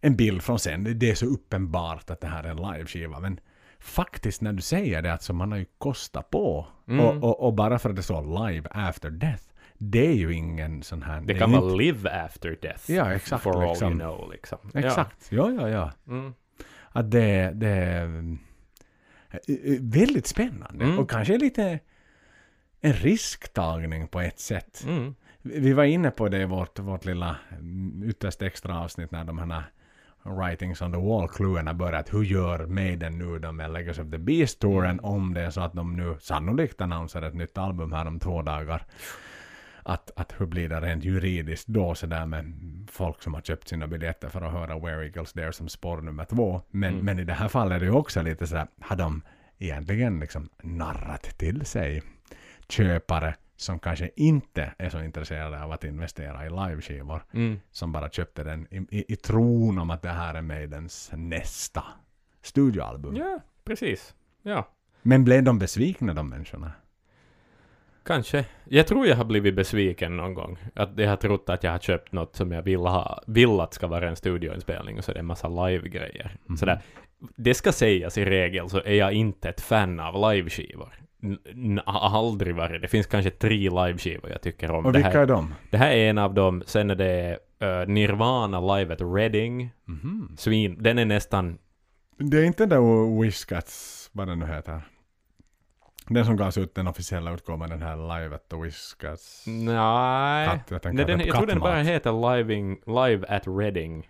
en bild från scenen. Det- Det är så uppenbart att det här är en liveskiva. Men faktiskt när du säger det, alltså man har ju kostat på. Mm. Och, och, och bara för att det står live after death. Det är ju ingen sån här... Det är kan vara live after death. Ja, exakt, For all liksom. you know, liksom. Exakt, ja, ja, ja. Ja. Mm. Att det, det är mm, eh, eh, väldigt spännande. Mm. Och kanske lite en risktagning på ett sätt. Mm. Vi var inne på det i vårt, vårt lilla mm, ytterst extra avsnitt när de här Writings on the Wall-kluerna börjat. Hur gör Maiden nu då med Legacy of the Beast-touren om det är så att de nu sannolikt annonserar ett nytt album här om två dagar. Att, att hur blir det rent juridiskt då sådär med folk som har köpt sina biljetter för att höra Where Eagles There som spår nummer två. Men, Mm. men i det här fallet är det ju också lite sådär, har de egentligen liksom narrat till sig köpare som kanske inte är så intresserade av att investera i liveskivor, Mm. som bara köpte den i, i, i tron om att det här är Maidens nästa studioalbum. Ja, precis. Ja, Men blev de besvikna de människorna? Kanske. Jag tror jag har blivit besviken någon gång. Att jag har trott att jag har köpt något som jag vill ha, vill att ska vara en studioinspelning och så är det en massa live-grejer. Mhm. Sådär. Det ska sägas i regel så är jag inte ett fan av liveskivor. Har aldrig varit. Det finns kanske tre liveskivor jag tycker om. Och det, vilka här, är de? det här är en av dem. Sen är det eh, Nirvana live at Reading. Mhm. Svin. Den är nästan... Det är inte den där Whiskats, vad den nu heter. Den som gavs ut den officiella utgåvan, den här Live at the Whiskats. Nej. Katt, jag Nej, den, jag tror den bara heter Living, Live at Reading.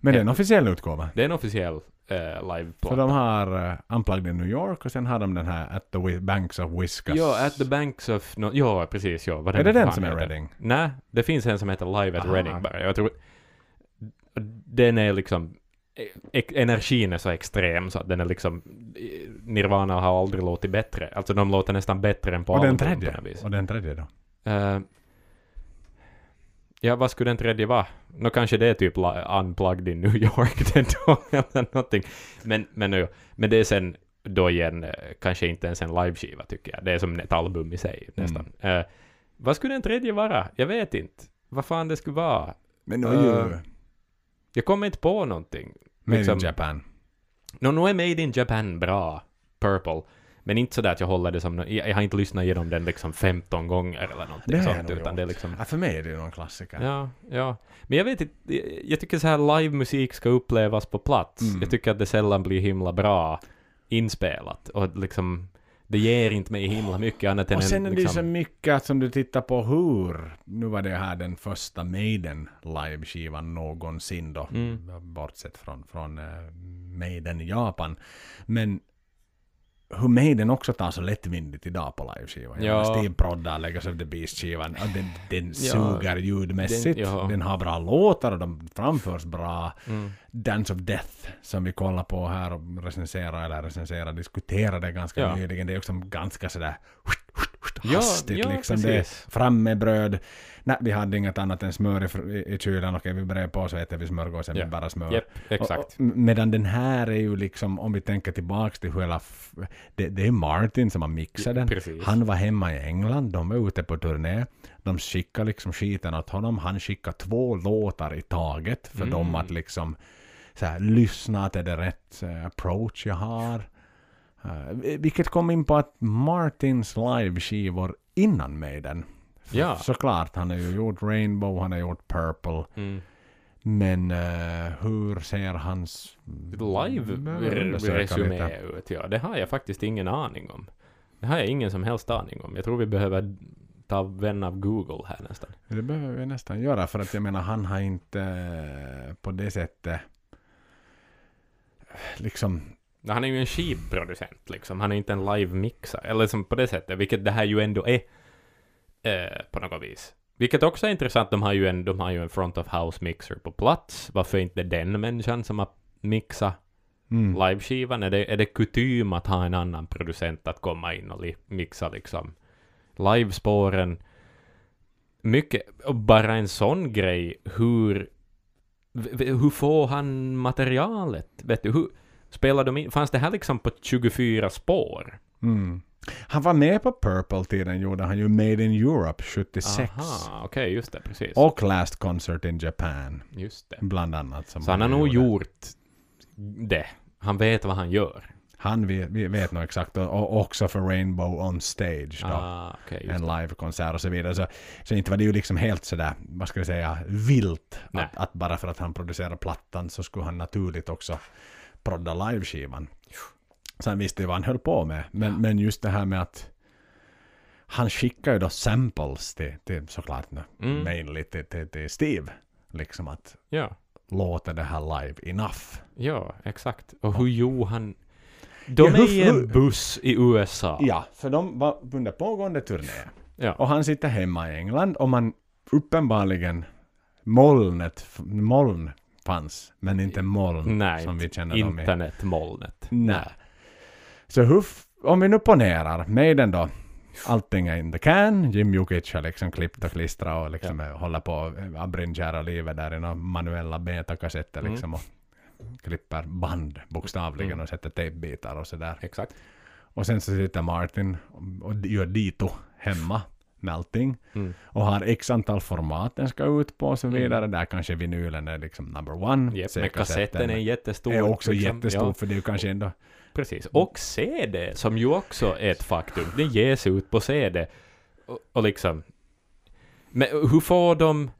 Men det är en officiell utgåva. Det är en officiell uh, För liveplatta. de har uh, Unplugged in New York och sen har de den här At the Banks of Whiskas. Ja, At the Banks of... No, ja, precis. Ja, vad Är det den som är. Reading? Nej, det finns en som heter Live at Aha. Reading bara. Jag tror... Den är liksom... Energin är så extrem så att den är liksom... Nirvana har aldrig låtit bättre. Alltså de låter nästan bättre än på Och den tredje? Och den tredje då? Eh, ja, vad skulle den tredje vara? Nå kanske det är typ Unplugged in New York den då, eller någonting. Men, men, nu, men det är sen då igen eh, kanske inte ens en liveskiva tycker jag. Det är som ett album i sig nästan. Eh, vad skulle den tredje vara? Jag vet inte. Vad fan det skulle vara? Men nu är ju Jag kommer inte på någonting. Made liksom- in Japan. Nå, nu är Made in Japan bra. Purple. Men inte sådär att jag håller det som... Jag, har inte lyssnat igenom den liksom 15 gånger eller någonting Det sånt. Utan det är liksom... Ja, för mig är det ju någon klassiker. Ja, ja. Men jag vet inte, jag- jag tycker så här livemusik ska upplevas på plats. Mm. Jag tycker att det sällan blir himla bra inspelat. Och liksom, det ger inte mig himla mycket annat än Och sen är det ju så liksom... mycket att som du tittar på hur, nu var det här den första Maiden liveskivan någonsin då, Mm. bortsett från, från uh, Maiden Japan. Men hur Maiden också tar så lättvindigt idag på liveskivan. Ja. Steve proddar, lägger sig The Beast-skivan, den, den Ja, suger ljudmässigt. den- ja. Den har bra låtar och de framförs bra. Mm. Dance of Death som vi kollar på här och recenserar, eller recenserar, diskuterade ganska Ja. nyligen. Det är också ganska sådär Ja, hastigt ja, liksom. Det är fram med bröd. Nej, vi hade inget annat än smör i, i, kylen. Okej, vi brer på så äter vi smörgåsen Ja. med bara smör. Japp, exakt. Och, och, medan den här är ju liksom, om vi tänker tillbaks till hela... Det, det är Martin som har mixat den. Precis. Han var hemma i England, de var ute på turné. De skickade liksom skiten åt honom. Han skickade två låtar i taget för Mm. dem att liksom så här, lyssna till det rätt eh, approach jag har. Uh, vilket kom in på att Martins liveskivor innan Maiden. Ja. Såklart, han har ju gjort Rainbow, han har gjort Purple. Mm. Men eh, hur ser hans... Live-resumé ut, ja. Det har jag faktiskt ingen aning om. Det har jag ingen som helst aning om. Jag tror vi behöver ta vän av Google här nästan. Det behöver vi nästan göra för att jag menar han har inte eh, på det sättet liksom Han är ju en skivproducent liksom. Han är inte en live-mixare. Eller som på det sättet, vilket det här ju ändå är. Eh, på något vis. Vilket också är intressant, de har ju en, de har ju en front of house mixer på plats. Varför inte den människan som har mixat mm, liveskivan? Är det, är det kutym att ha en annan producent att komma in och li, mixa liksom livespåren? Mycket, och bara en sån grej, hur, hur får han materialet? Vet du, hur, spelar de in, fanns det här liksom på 24 spår? mm. Han var med på Purple-tiden gjorde han ju Made in Europe 76. Aha, okej, just det, precis. Och Last Concert in Japan. Just det. Bland annat. Så han har nog gjort det. Han vet vad han gör. Han vet, vi vet nog exakt. Och, också för Rainbow on Stage då. Ah, just en livekonsert och så vidare. Så, så inte var det ju liksom helt sådär, vad ska jag säga, vilt. Att, att bara för att han producerar plattan så skulle han naturligt också prodda liveskivan. Han visste ju vad han höll på med. Men, men just det här med att han skickar ju då samples till, till såklart nu, Mm. mainly till, till, till Steve. Liksom att Ja. låta det här live enough. Ja, exakt. Och hur gjorde han... De Ja, är i en buss i USA. Ja, för de var under pågående turné. Ja. Och han sitter hemma i England och man uppenbarligen molnet, moln fanns, men inte moln Nej, som vi känner dem i. Internetmolnet. Nej. Så hur, om vi nu ponerar, Maiden då, allting är in the can. Jim Jukic har liksom klippt och klistrat och liksom håller på att brinjära livet där i några manuella betakassetter Mm. liksom och klipper band bokstavligen Mm. och sätter tejpbitar och sådär. Exakt. Och sen så sitter Martin och gör dito hemma med allting. Mm. Och har x antal format den ska ut på och så vidare. Där kanske vinylen är liksom number one. Yep, men kassetten är jättestor. är också liksom. jättestor Ja, för det är ju kanske ändå... precis. Och CD, som ju också är ett faktum. Det ges ut på CD. Och, och liksom... Men hur får de...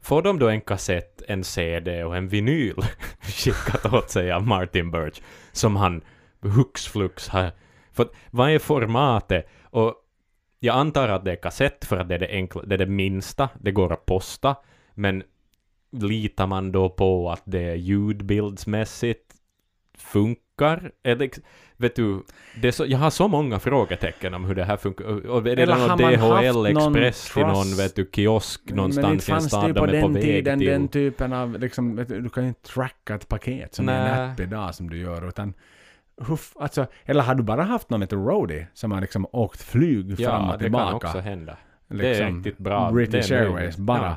Får de då en kassett, en CD och en vinyl skickat åt sig av Martin Birch, som han hux flux har... För vad är formatet? Och jag antar att det är kassett för att det är det, enkla, det, är det minsta, det går att posta, men litar man då på att det ljudbildsmässigt funkar? Eller, vet du, det är så, jag har så många frågetecken om hur det här funkar. Och- Och är det Eller någon DHL någon Express till någon vet du, kiosk Men någonstans i en fanns det ju stad på de är på den väg tiden till? den typen av, liksom, du kan ju inte tracka ett paket som är en app idag som du gör, utan hur, f- alltså, eller har du bara haft någon med roadie som har liksom åkt flyg fram Ja, och det tillbaka? kan också hända. det liksom, är riktigt bra. British det är Airways, bara. Ja.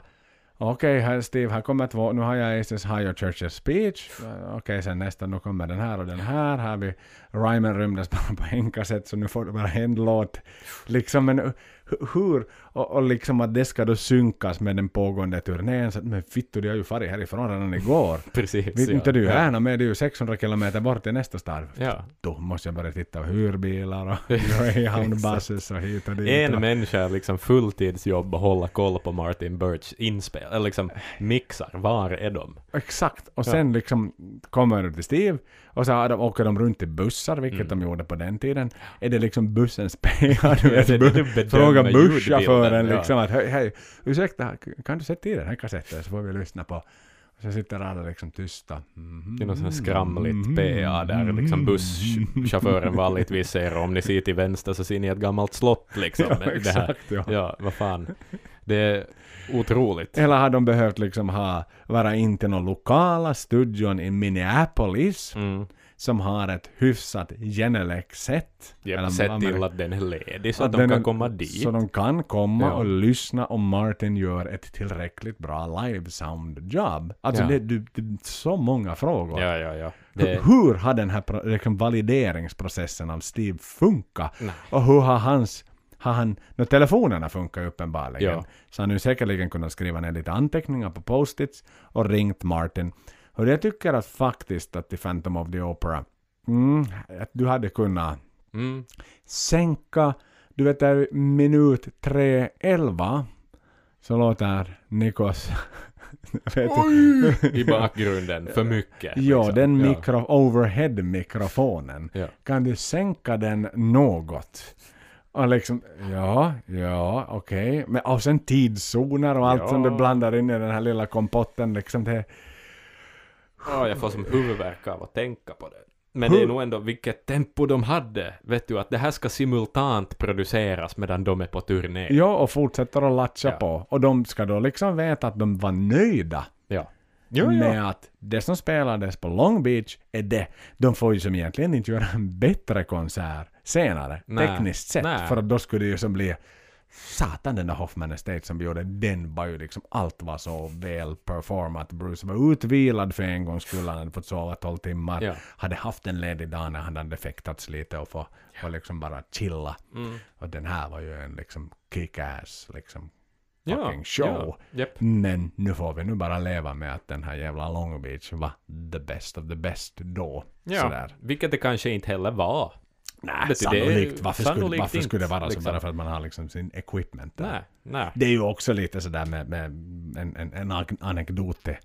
Okej, här Steve, här kommer två, nu har jag Aces Higher Churches Speech. Okej, sen nästa, nu kommer den här och den här. Här vi Ryman rymdes bara på en kassett, så nu får du bara en låt. Liksom, men hu- hur? Och, och liksom att det ska då synkas med den pågående turnén. Så att, men fittu, de har ju farit härifrån redan igår. Precis. Vet ja. inte du ja. här, men det är ju 600 kilometer bort till nästa stad. Ja. Då måste jag börja titta på hyrbilar och Greyhound buses och hit och dit. En och- människa liksom fulltidsjobb och hålla koll på Martin Birch inspel, eller liksom mixar, var är de? Exakt. Och Ja. sen liksom kommer du till Steve och så de, åker de runt i bussar, vilket Mm. de gjorde på den tiden. Är det liksom bussens PR? Du vet, det- bu- bedömer fråga busschauffören ja. liksom att hej, hej, ursäkta, kan du sätta i den här kassetten så får vi lyssna på. Och så sitter alla liksom tysta. Mhm. Det är något sånt skramligt PA där liksom busschauffören vanligtvis säger om ni ser till vänster så ser ni ett gammalt slott liksom. Ja, här. exakt. Ja. Ja, vad fan. Det är otroligt. Eller har de behövt liksom ha, vara in till någon lokala studion i Minneapolis Mm. som har ett hyfsat Genelec-sätt. Yep, sett till att den är ledig så Att de kan komma dit. Så de kan komma Ja. och lyssna om Martin gör ett tillräckligt bra live sound job. Alltså Ja. det, det, det är så många frågor. Ja, ja, ja. Hur, Det, hur har den här liksom valideringsprocessen av Steve funkat? Och hur har hans har han, när telefonerna funkar uppenbarligen, Ja. så har han ju säkerligen kunnat skriva ner lite anteckningar på post-its och ringt Martin. Och jag tycker att faktiskt att i Phantom of the Opera, mm, att du hade kunnat Mm. sänka, du vet där minut 3.11 så låter Nikos I bakgrunden, för mycket. Ja, liksom. den mikro, overhead-mikrofonen. Ja. Kan du sänka den något? Och liksom, ja, ja, okej. Men Och sen tidszoner och allt Ja. som du blandar in i den här lilla kompotten liksom. Det, Ja, jag får som huvudvärk av att tänka på det. Men det är nog ändå vilket tempo de hade. Vet du, att det här ska simultant produceras medan de är på turné. ja, och fortsätter att latcha Ja. på. Och de ska då liksom veta att de var nöjda Ja. Jo, jo. med att det som spelades på Long Beach är det. De får ju som egentligen inte göra en bättre konsert senare, Nej, tekniskt sett. nej. För att då skulle det ju som bli Satan den där Hoffman Estate som vi gjorde, den var ju liksom, allt var så väl performat. Bruce var utvilad för en gångs skull, han hade fått sova 12 timmar. Ja. Hade haft en ledig dag när han hade fäktats lite och få, få liksom bara chilla. Mm. Och den här var ju en liksom kick-ass liksom Ja, fucking show. Ja. Japp. Men nu får vi nu bara leva med att den här jävla Long Beach var the best of the best då. Ja, Sådär. vilket det kanske inte heller var. Nej, sannolikt. Varför, skulle, sannolikt varför skulle det vara så? liksom. Bara för att man har liksom sin equipment där. Nej, nej. Det är ju också lite sådär med, med en, en, en anekdot till,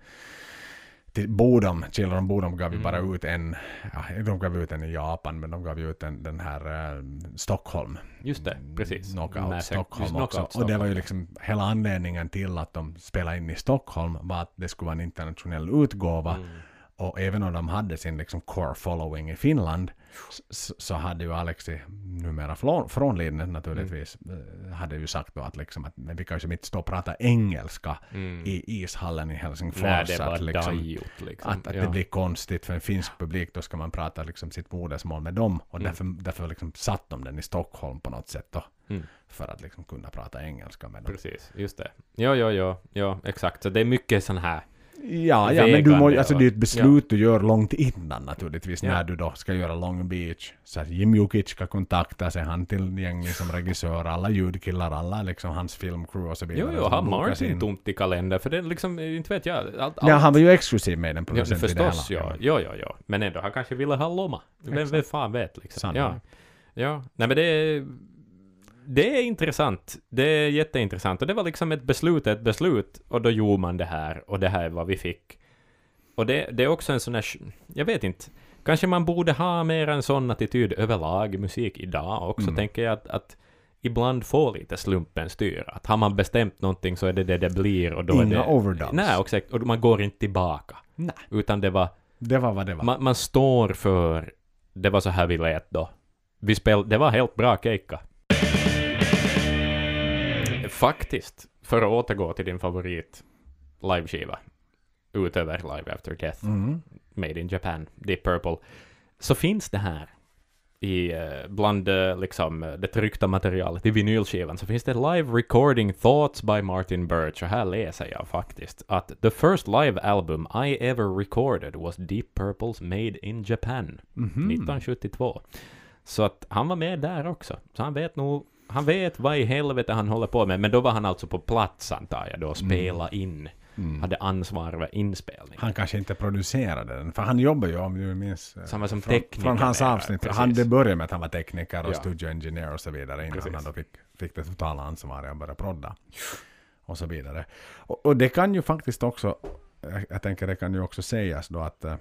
till Bodom. Children Bodom gav ju Mm. bara ut en, ja, de gav ut en i Japan, men de gav ut en, den här uh, Stockholm. Just det, precis. Knockout Mass- Stockholm just också. Knockout Och det var ju liksom hela anledningen till att de spelade in i Stockholm var att det skulle vara en internationell utgåva Mm. Och även om de hade sin liksom core following i Finland så, hade ju Alexi, numera från, frånlidande naturligtvis, mm. hade ju sagt då att, liksom att vi kanske inte står och pratar engelska mm. i ishallen i Helsingfors. Nej, det att, liksom, dajut, liksom. att, att ja. det blir konstigt för en finsk publik, då ska man prata liksom sitt modersmål med dem. Och mm. därför, därför liksom satt de den i Stockholm på något sätt då. Mm. För att liksom kunna prata engelska med dem. Precis, just det. Ja, ja, ja, ja, exakt. Så det är mycket sån här Ja, ja men du må, alltså det är ett beslut ja. du gör långt innan naturligtvis ja. när du då ska göra Long Beach. Så att Jim Jukic ska kontakta sig, han tillgänglig som regissör, alla ljudkillar, alla liksom hans filmcrew och så vidare. Jo, jo, han har sin tomt i kalender, för det är liksom, inte vet jag. Allt, allt. Ja, han var ju exklusiv med den producenten ja, förstås, ja. Ja, ja, ja. Men ändå, han kanske ville ha Lomma. Vem, vem fan vet liksom. Ja. ja. Nej men det är det är intressant. Det är jätteintressant. Och det var liksom ett beslut, ett beslut. Och då gjorde man det här. Och det här är vad vi fick. Och det, det är också en sån här... Jag vet inte. Kanske man borde ha mer en sån attityd överlag i musik idag också, mm. tänker jag att, att ibland får lite slumpen styra. Att har man bestämt någonting så är det det det blir och då Inga är det... overdubs. Nej, exakt. Och man går inte tillbaka. Nej. Utan det var... Det var vad det var. Man, man står för... Det var så här vi lät då. Vi spel, det var helt bra keikka. Faktiskt, för att återgå till din favorit liveskiva, utöver Live After Death, mm. Made in Japan, Deep Purple, så finns det här i, uh, bland uh, liksom, uh, det tryckta materialet i vinylskivan så finns det live recording thoughts by Martin Birch och här läser jag faktiskt att the first live album I ever recorded was Deep Purples Made in Japan mm -hmm. 1972. Så att han var med där också. Så han vet nog han vet vad i helvete han håller på med, men då var han alltså på plats antar jag då och spela mm. in. Mm. Hade ansvar över inspelningen. Han kanske inte producerade den, för han jobbar ju om du minns. Han var som från, tekniker. Från hans avsnitt. Han, det började med att han var tekniker och ja. studio engineer och så vidare innan precis. han då fick, fick det totala ansvaret och började prodda. Och så vidare. Och, och, det kan ju faktiskt också, jag, jag tänker det kan ju också sägas då att uh,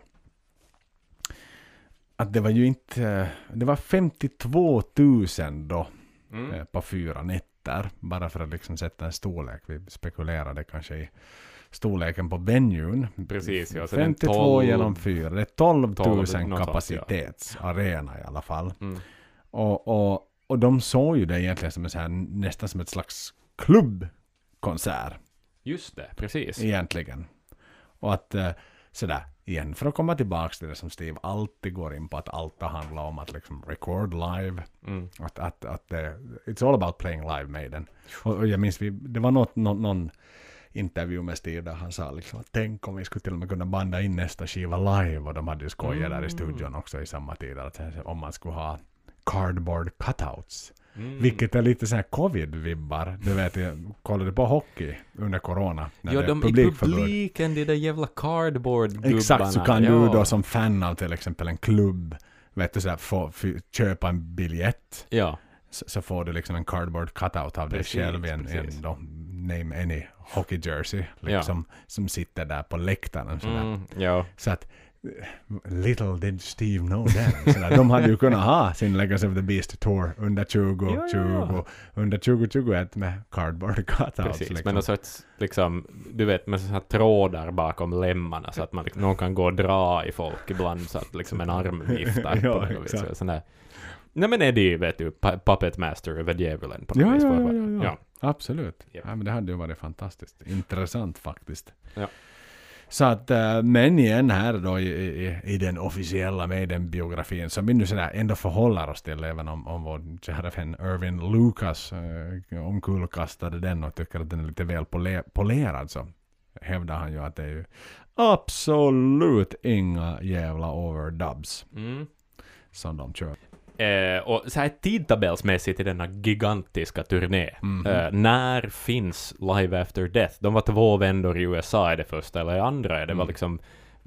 att det var ju inte, det var 52 000 då mm. Eh, på fyra nätter. Bara för att liksom sätta en storlek. Vi spekulerade kanske i storleken på venuen. Precis, ja. 52 12, genom 4, det är 12 000 kapacitetsarena ja. i alla fall. Mm. Och, och, och de såg ju det egentligen som en så här, nästan som ett slags klubbkonsert. Just det, precis. Egentligen. Och att eh, sådär, igen, för att komma tillbaka till det som Steve alltid går in på, att allt handlar om att liksom record live. Mm. Att, att, att det, it's all about playing live Maiden. Och, och jag minns, vi, det var något, någon, någon intervju med Steve där han sa liksom att tänk om vi skulle till och med kunna banda in nästa skiva live och de hade ju skojat mm. där i mm. studion också i samma tid att om man skulle ha cardboard cutouts Mm. Vilket är lite så här covid-vibbar. Du vet, jag kollade på hockey under corona. När ja, det de i publiken, de där jävla cardboard-gubbarna. Exakt, så kan ja. du då som fan av till exempel en klubb, vet du, så här, få, köpa en biljett. Ja. Så, så, får du liksom en cardboard cutout av dig själv i en, en då, name any hockey jersey. Liksom, ja. Som sitter där på läktaren. Så, mm, ja. så att Little did Steve know. Sådär. De hade ju kunnat ha sin Legacy of the Beast Tour under 2020, ja, ja. under 2021 med cardboard cutouts. Precis, liksom. men någon sorts, liksom, du vet med sådana trådar bakom lemmarna så att man liksom, någon kan gå och dra i folk ibland så att liksom en arm viftar ja, på något vis. Sådär. Nej men Eddie, vet du, Puppet Master över djävulen på något ja, vis. Ja, ja, ja, ja. Absolut. Yep. Ja, men det hade ju varit fantastiskt intressant faktiskt. Ja. Så att, äh, men igen här då i, i, i den officiella Maiden-biografin som vi nu sådär ändå förhåller oss till även om, om vår kära vän Irvin Lucas äh, omkullkastade den och tycker att den är lite väl pole, polerad så hävdar han ju att det är ju absolut inga jävla overdubs mm. som de kör. Eh, och så här tidtabellsmässigt i denna gigantiska turné, mm -hmm. eh, när finns Live After Death? De var två vändor i USA, är det första eller andra? Är det, mm. liksom,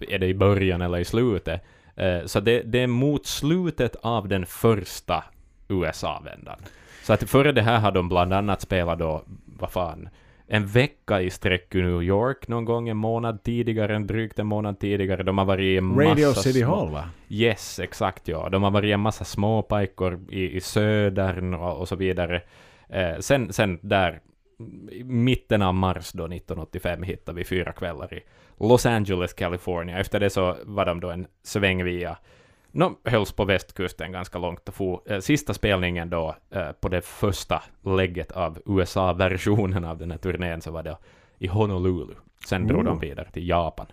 är det i början eller i slutet? Eh, så det, det, är mot slutet av den första USA-vändan. Så att före det här har de bland annat spelat då, vad fan, en vecka i sträck i New York någon gång en månad tidigare, en drygt en månad tidigare. De har varit i en massa... Radio City små... Hall va? Yes, exakt ja. De har varit i en massa småpajkor i, i södern och, och så vidare. Eh, sen, sen där i mitten av mars då 1985 hittade vi fyra kvällar i Los Angeles, California. Efter det så var de då en sväng via No, hölls på västkusten ganska långt och for. Eh, sista spelningen då eh, på det första lägget av USA-versionen av den här turnén så var det i Honolulu. Sen drog Oh. de vidare till Japan.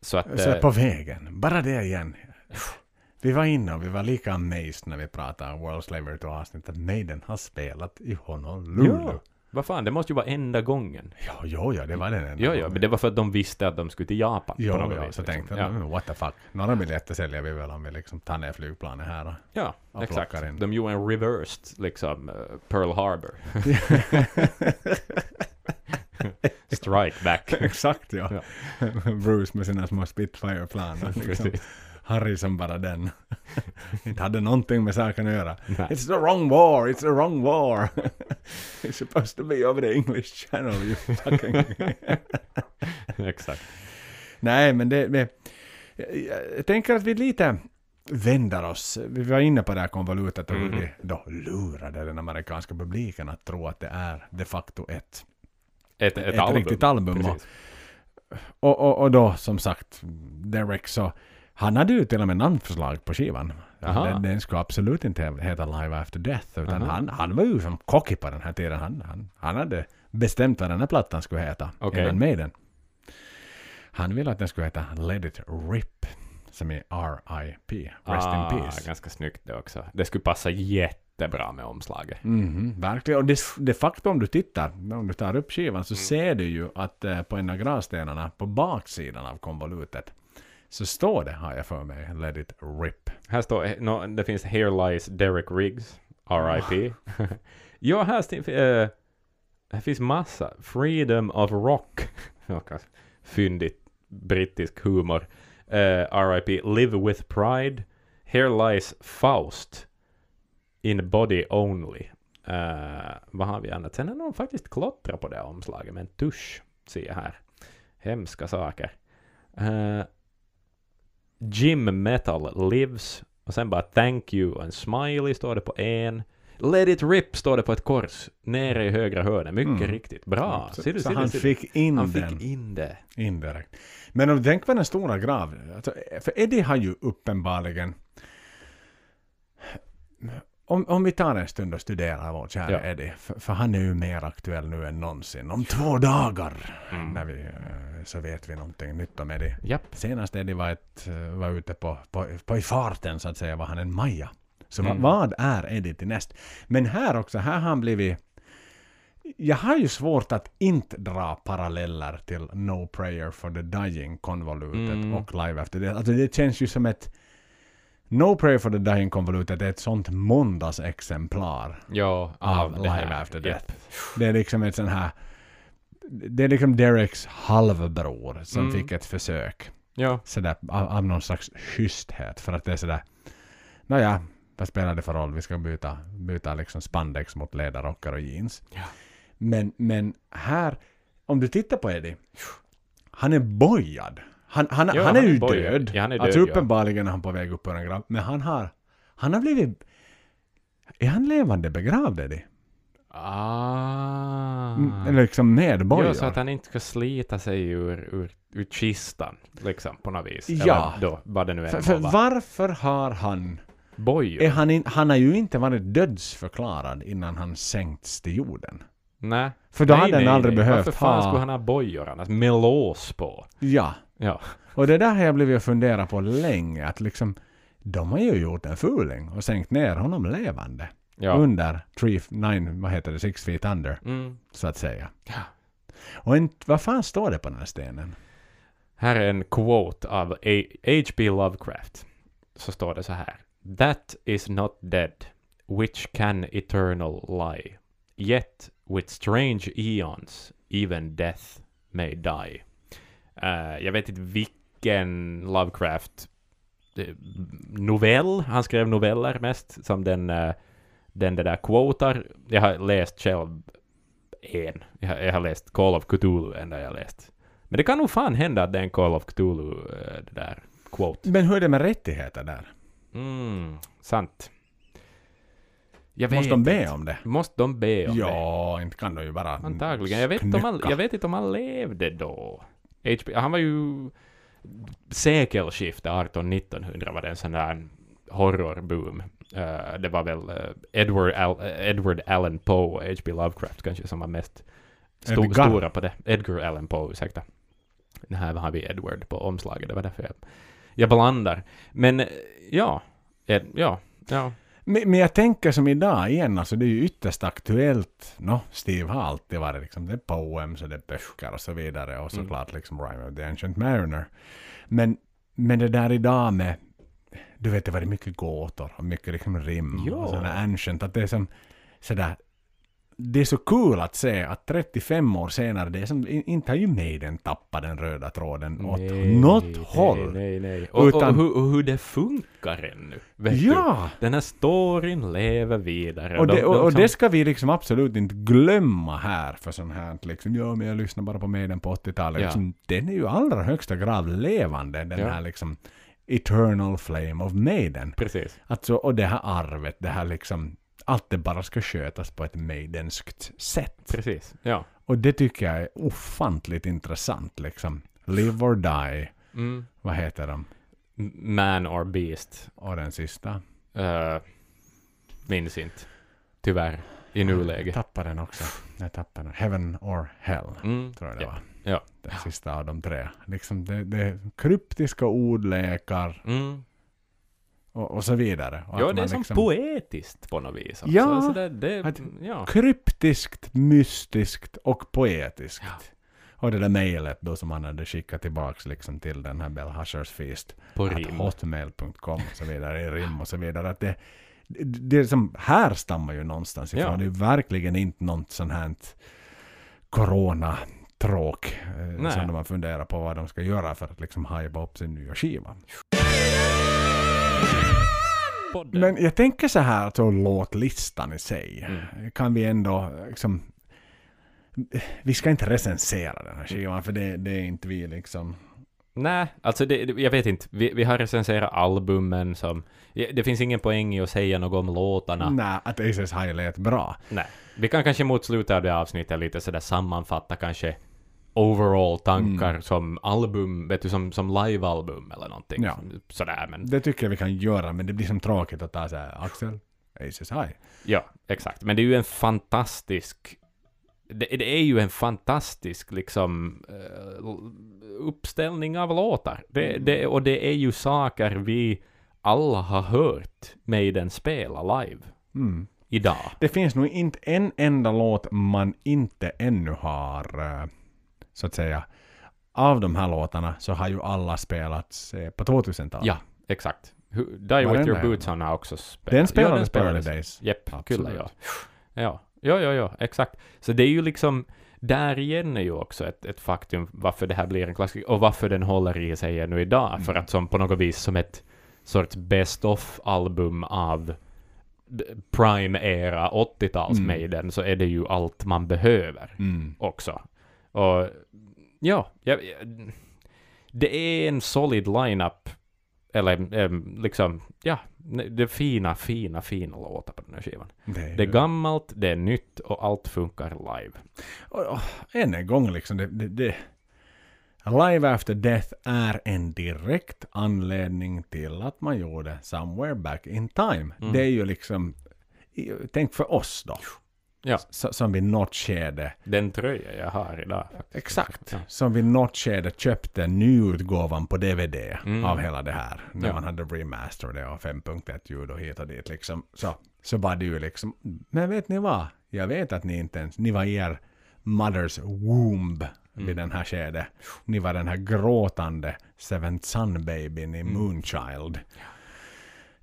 Så att... Så eh, på vägen, bara det igen. Vi var inne och vi var lika amazed när vi pratade World Slavery to avsnitt att Maiden har spelat i Honolulu. Ja. Vad fan, det måste ju vara enda gången. Ja, jo, ja, det var den enda Jo, gången. men det var för att de visste att de skulle till Japan. Jo, på något ja, vis, så liksom. tänkte ja. jag, mm, what the fuck. Några biljetter säljer vi väl om vi liksom tar ner flygplanet här. och- Ja, och exakt. in. De gjorde en reversed, liksom, eh, Pearl Harbor. Strike back. Exakt ja. Ja. Bruce med sina små Spitfire-plan. liksom, Precis. Harry som bara den. Inte hade någonting med saken att göra. Nej. It's the wrong war, it's the wrong war. it's supposed to be over the English channel you fucking... Exakt. Nej men det, det jag, tänker att vi lite vänder oss. Vi var inne på det här konvolutet och hur Mhm. vi då lurade den amerikanska publiken att tro att det är de facto ett, Ett, ett, ett album. riktigt album. Och, och, och då som sagt, Derek så han hade ju till och med namnförslag på skivan. Aha. Den, den skulle absolut inte heta Live After Death. Utan Aha. han, han var ju som cocky på den här tiden. Han, han, han hade bestämt vad den här plattan skulle heta. Okej. Innan Maiden. Han ville att den skulle heta Let It Rip. Som är R.I.P. Rest ah, in Peace. Ganska snyggt det också. Det skulle passa jättebra med omslaget. Mhm, verkligen. Och det, de facto om du tittar, om du tar upp skivan så ser du ju att eh, på en av gravstenarna på baksidan av konvolutet så står det, har jag för mig, Let It Rip. Här står, eh, no, det finns Here Lies Derek Riggs, R.I.P. ja, här, sti- eh, här finns massa. Freedom of Rock. Fyndigt brittisk humor. Eh, R.I.P. Live with Pride. Here Lies Faust. In Body Only. Eh, vad har vi annat? Sen har de faktiskt klottrat på det omslaget med en tusch. Ser jag här. Hemska saker. Jim Metal Lives. Och sen bara Thank You and Smiley står det på en. Let It Rip står det på ett kors. Nere i högra hörnet. Mycket Mm. riktigt. Bra. Så, Ser du, så ser han du? fick in Han den fick in det. indirekt. Men om du tänker på den stora grav. Alltså, för Eddie har ju uppenbarligen om, om vi tar en stund och studerar vår kära Ja. Eddie, för, för han är ju mer aktuell nu än någonsin. Om två dagar, Mm. när vi, eh, så vet vi någonting nytt om Eddie. Japp. Senast Eddie var, ett, eh, var ute på, på, på i farten så att säga var han en Maja. Så Mm. vad är Eddie till näst? Men här också, här har han blivit... Jag har ju svårt att inte dra paralleller till No Prayer for the Dying konvolutet Mm. och Live After Death. Alltså det känns ju som ett... No Prayer for the Dying konvolutet är ett sånt måndagsexemplar Ja, av det Live här. After. Death. Det är liksom ett sån här... Det är liksom Dereks halvbror som Mm. fick ett försök Ja. sådär av, av någon slags schyssthet. För att det är sådär, nåja, vad spelar det för roll? Vi ska byta, byta liksom spandex mot ledarrockar och jeans. Ja. Men, men här, om du tittar på Eddie, han är bojad. Han, han, Ja, han är han är ju bojad. död. Ja, han är alltså död, ja. uppenbarligen är han på väg upp ur en grav. Men han har, han har blivit, är han levande begravd Eddie? Ah. Eller liksom medborgare? Ja, så att han inte ska slita sig ur, ur, ur kistan, liksom, på något vis. Ja. Eller då, vad det nu för, än för vara. varför har han Bojor? Är han, in, han har ju inte varit dödsförklarad innan han sänkts till jorden. Nej. För då nej, hade han aldrig nej. behövt Varför fan ha... skulle han ha bojor annars? Med lås på? Ja. Ja. Och det där har jag blivit att fundera på länge. Att liksom, de har ju gjort en fuling och sänkt ner honom levande. Ja. Under three, nine, vad heter det, six feet under. Mm. Så att säga. Ja. Och en, vad fan står det på den här stenen? Här är en quote av H.P. Lovecraft. Så står det så här. That is not dead, which can eternal lie. Yet with strange eons, even death may die. Eh, jag vet inte vilken Lovecraft eh, novell, han skrev noveller mest, som den, uh, den där quotar. Jag har läst själv en. Jag har, jag har läst Call of Cthulhu, enda jag har läst. Men det kan nog fan hända att det är en Call of Cthulhu, eh, det där quote. Men hur är det med rättigheter där? Mm, sant. Jag vet Måste de be inte. om det? Måste de be om det? Ja, inte kan de ju bara Antagligen. Jag vet, om han, jag vet inte om han levde då. HP, han var ju... Sekelskifte 1800-1900 var det en sån där horrorboom. Eh, det var väl eh, Edward, Al, eh, Edward Allan Poe och H.P. Lovecraft kanske som var mest sto, Edgar. stora på det. Edgar Allan Poe, ursäkta. Det här har vi Edward på omslaget, det var därför jag, jag blandar. Men ja, Ed, ja, ja. Men, men jag tänker som idag igen, alltså det är ju ytterst aktuellt. No, Steve har alltid varit liksom, det är poems och det är böcker och så vidare och Mm. såklart liksom Rime of the Ancient Mariner. Men, men det där idag med, du vet det var mycket gåtor och mycket liksom rim Ja. och sådana ancient, att det är som sådär det är så kul att se att 35 år senare, det är som, in- inte har ju Maiden tappat den röda tråden åt något håll. Nej, nej, nej. Och, Utan- och, hur, och hur det funkar ännu. Vet du? Ja! Den här storyn lever vidare. Och, de- det, de och, och liksom- det ska vi liksom absolut inte glömma här för sånt här. Liksom, ja, men jag lyssnar bara på Maiden på 80-talet. Ja. Liksom, den är ju allra högsta grad levande, den Ja. här liksom eternal flame of Maiden. Precis. Alltså, och det här arvet, det här liksom, allt det bara ska skötas på ett maidenskt sätt. Precis. Ja. Och det tycker jag är ofantligt intressant liksom. Live or die, Mm. vad heter de? Man or Beast. Och den sista. Uh, minns inte. Tyvärr. I nuläget. Tappade den också. Jag tappade den. Heaven or hell. Mm. tror jag det Ja. var. Ja. Den sista av de tre. Liksom det, det kryptiska ordlekar Mm. och, och så vidare. Och Ja, det är som liksom- poetiskt på något vis. Också. Ja, Så det, det, att- ja. Kryptiskt, mystiskt och poetiskt. Ja. Och det där mejlet då som han hade skickat tillbaks liksom till den här Bell Hushers Feast. På rim. Hotmail.com och så vidare, i rim och så vidare. Att det, det, det som härstammar ju någonstans ifrån. Ja. Det är verkligen inte något sånt här corona-tråk eh, Nej. som de har funderat på vad de ska göra för att liksom hypa upp sin nya skiva. Podden. Men jag tänker så här, alltså låtlistan i sig, Mm. kan vi ändå liksom... Vi ska inte recensera den här skivan, för det, det är inte vi liksom... Nej, alltså det, jag vet inte. Vi, vi har recenserat albumen som... Det finns ingen poäng i att säga något om låtarna. Nej, att Aces High lät bra. Nej. Vi kan kanske mot slutet av det avsnittet lite sådär sammanfatta kanske overall tankar Mm. som album, vet du, som, som livealbum eller någonting. Ja. Sådär, men Det tycker jag vi kan göra, men det blir som tråkigt att ta så här, Axel, Aces High. ja, exakt. Men det är ju en fantastisk det, det är ju en fantastisk liksom eh, uppställning av låtar. Det, det, och det är ju saker vi alla har hört Maiden spela live Mm. idag. Det finns nog inte en enda låt man inte ännu har, eh, så att säga, av de här låtarna så har ju alla spelats eh, på 2000-talet. Ja, exakt. Die With Your. Boots har också spelat. Den spelades ja, på den Early spelades. Days. Jepp, Absolut. kyllä ja. Ja, ja, ja, ja, exakt. Så det är ju liksom, där igen är ju också ett, ett faktum varför det här blir en klassiker och varför den håller i sig ännu idag. Mm. För att som på något vis som ett sorts best of-album av prime-era 80-tals Mm. Maiden så är det ju allt man behöver Mm. också. Och ja, ja, ja, det är en solid lineup eller em, liksom, ja, det är fina, fina, fina låtar på den här skivan. Det är, Det är gammalt, det är nytt och allt funkar live. och, och, än en gång liksom, det, det, det, Live After Death är en direkt anledning till att man gjorde Somewhere Back In Time. Mm. Det är ju liksom, tänk för oss då. Ja. Som vid något skede Den tröja jag har idag faktiskt. Exakt. Ja. Som vid något skede köpte nyutgåvan på DVD Mm. av hela det här. När Ja. man hade remastered det och 5.1 ljud och hit och dit liksom. Så, så var det ju liksom, men vet ni vad? Jag vet att ni inte ens, ni var i er mothers womb vid Mm. den här skedet. Ni var den här gråtande Seventh Son-babyn i Mm. Moonchild.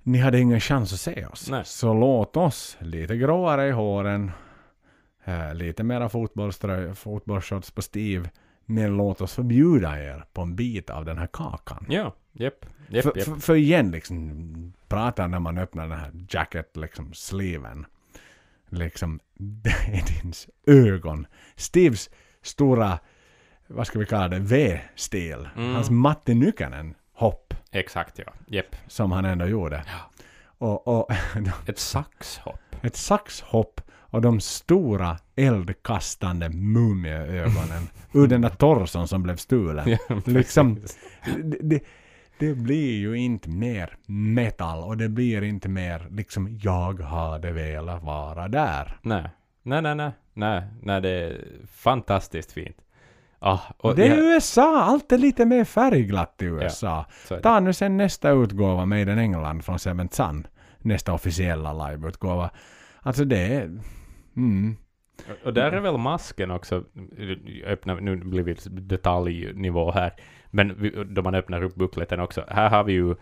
Ni hade ingen chans att se oss. Nej. Så låt oss, lite gråare i håren, eh, lite mera fotbollströj, fotbollsshorts på Steve, men låt oss förbjuda er på en bit av den här kakan. Ja, jepp, jepp, för, jepp. för, för igen, liksom, pratar när man öppnar den här jacket, liksom, sleeven. Liksom, det är dins ögon. Steves stora, vad ska vi kalla det, V-stil. Mm. Hans Matti Nykänen hopp, Exakt ja, jepp. som han ändå gjorde. Ja. Och, och Ett saxhopp. ett saxhopp och de stora eldkastande mumieögonen ur den där torson som blev stulen. Ja, liksom, det, det, det blir ju inte mer metal och det blir inte mer liksom jag hade velat vara där. Nej. Nej, nej, nej. Nej, nej, det är fantastiskt fint. Ah, och det är ja, USA, allt är lite mer färgglatt i USA. det. Ta nu sen nästa utgåva, Made in England från Seventh Sun. Nästa officiella liveutgåva. Alltså det är... Mm. Och där är väl masken också, öppna, nu blir vi detaljnivå här, men vi, då man öppnar upp buckleten också, här har vi ju,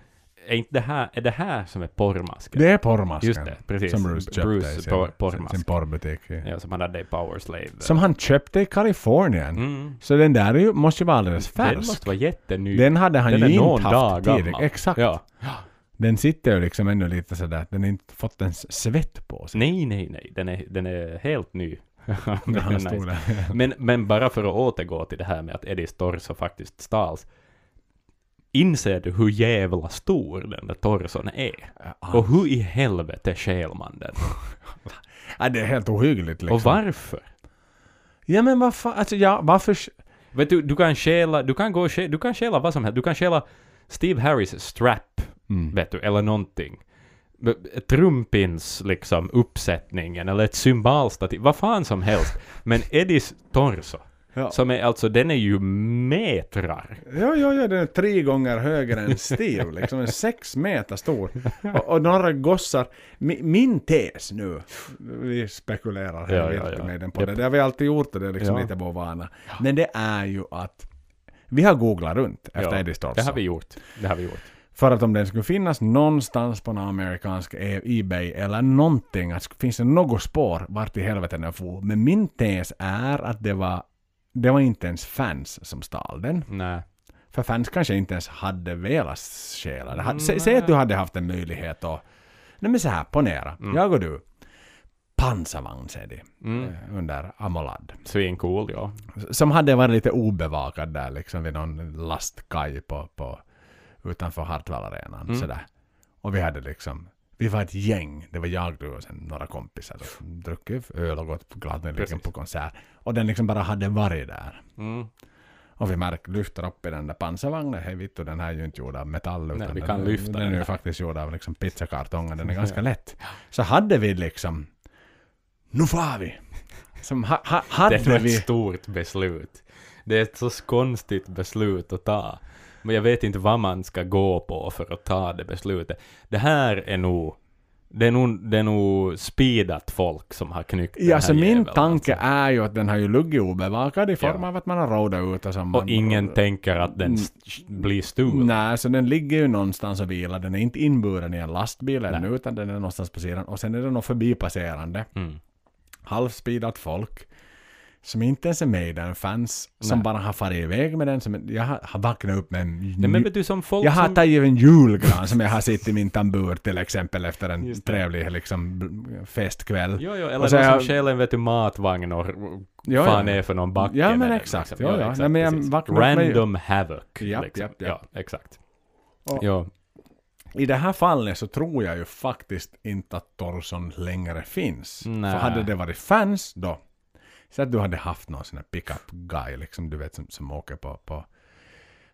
är inte det här, är det här som är porrmasken? Det är porrmasken. Just det, precis. Som Bruce köpte Bruce i sin, por- sin, porrmask. sin porrbutik. Ja. Ja, som han hade i Power Slave. Som han köpte i Kalifornien. Mm. Så den där är ju, måste ju vara alldeles Den färsk. måste vara jätteny. Den hade han Den ju inte haft tidigare. Exakt. Ja. Den sitter ju liksom ännu lite sådär, den har inte fått ens svett på sig. Nej, nej, nej. Den är, den är helt ny. Det När är nice. men, men bara för att återgå till det här med att Eddies torso faktiskt stals. Inser du hur jävla stor den där torson är? Och hur i helvete stjäl man den? ja, det är helt ohyggligt liksom. Och varför? Ja men vad fan, alltså ja, varför... Vet du, du kan stjäla, du kan gå och stjäla, du kan stjäla vad som helst. Du kan stjäla Steve Harris strap, Mm. vet du, eller någonting. Trumpins liksom uppsättningen eller ett symbolstativ, vad fan som helst. Men Eddies torso, Ja. som är alltså, den är ju metrar. Ja, ja, ja, den är tre gånger högre än Steve, liksom en sex meter stor. Och, och några gossar, mi, min tes nu, vi spekulerar här Ja, ja, ja. med den på det, det har vi alltid gjort och det är liksom Ja. lite vår vana. Men det är ju att vi har googlat runt efter Ja, Eddie Storso. Det har vi gjort. Det har vi gjort. För att om den skulle finnas någonstans på någon amerikansk e- Ebay eller någonting, att finns det något spår vart i helvete den får. Men min tes är att det var, det var inte ens fans som stal den. Nej. För fans kanske inte ens hade velat stjäla Sä, Nej. säg att du hade haft en möjlighet att... Nej men så här, ponera. Mm. Jag och du. Pansarvagns-Eddie. Mm. eh, Under Amolad. Svincool, ja. Som hade varit lite obevakad där liksom vid någon lastkaj på, på, utanför Hartwallarenan. Mm. Sådär. Och vi hade liksom... Vi var ett gäng. Det var jag, du och sen några kompisar. Druckit öl och gått gladeligen Precis. på konsert. Och den liksom bara hade varit där. Mm. Och vi märker, lyfter upp i den där pansarvagnen. Hej vittu, den här är ju inte gjord av metall. Nej, utan vi den, kan lyfta den. den är ju faktiskt gjord av liksom pizzakartonger. Den är ganska lätt. Så hade vi liksom... Nu far vi! Som ha, ha, Det hade är nog vi... ett stort beslut. Det är ett så konstigt beslut att ta. Men jag vet inte vad man ska gå på för att ta det beslutet. Det här är nog... Det är nog, det är nog speedat folk som har knyckt den Ja, här så min jäveln, tanke alltså. är ju att den har ju luggit obevakad i form Ja. av att man har rådat ut och som man... Och ingen tänker att den st- blir stulen. Nej, så den ligger ju någonstans och vilar. Den är inte inburen i en lastbil ännu, utan den är någonstans på sidan. Och sen är det något förbipasserande. Mm. halvspeedat folk som inte ens är Maiden-fans, som Nej. bara har farit iväg med den. Som, jag har, har vaknat upp med en... Nej, men du som folk jag har som... tagit en julgran som jag har sett i min tambur till exempel efter en trevlig liksom, festkväll. Jo, jo, Och eller så någon jag- som stjäl en vet du, matvagn och Ja, fan ja. är för någon backe. Ja, men med den, exakt. liksom. Ja. Nej, men jag upp med- Random havoc. Japp, liksom. japp, japp. Ja, exakt. Och- Ja. I det här fallet så tror jag ju faktiskt inte att Torson längre finns. Nej. För hade det varit fans då, så att du hade haft någon sån här pickup guy liksom, du vet som, som åker på, på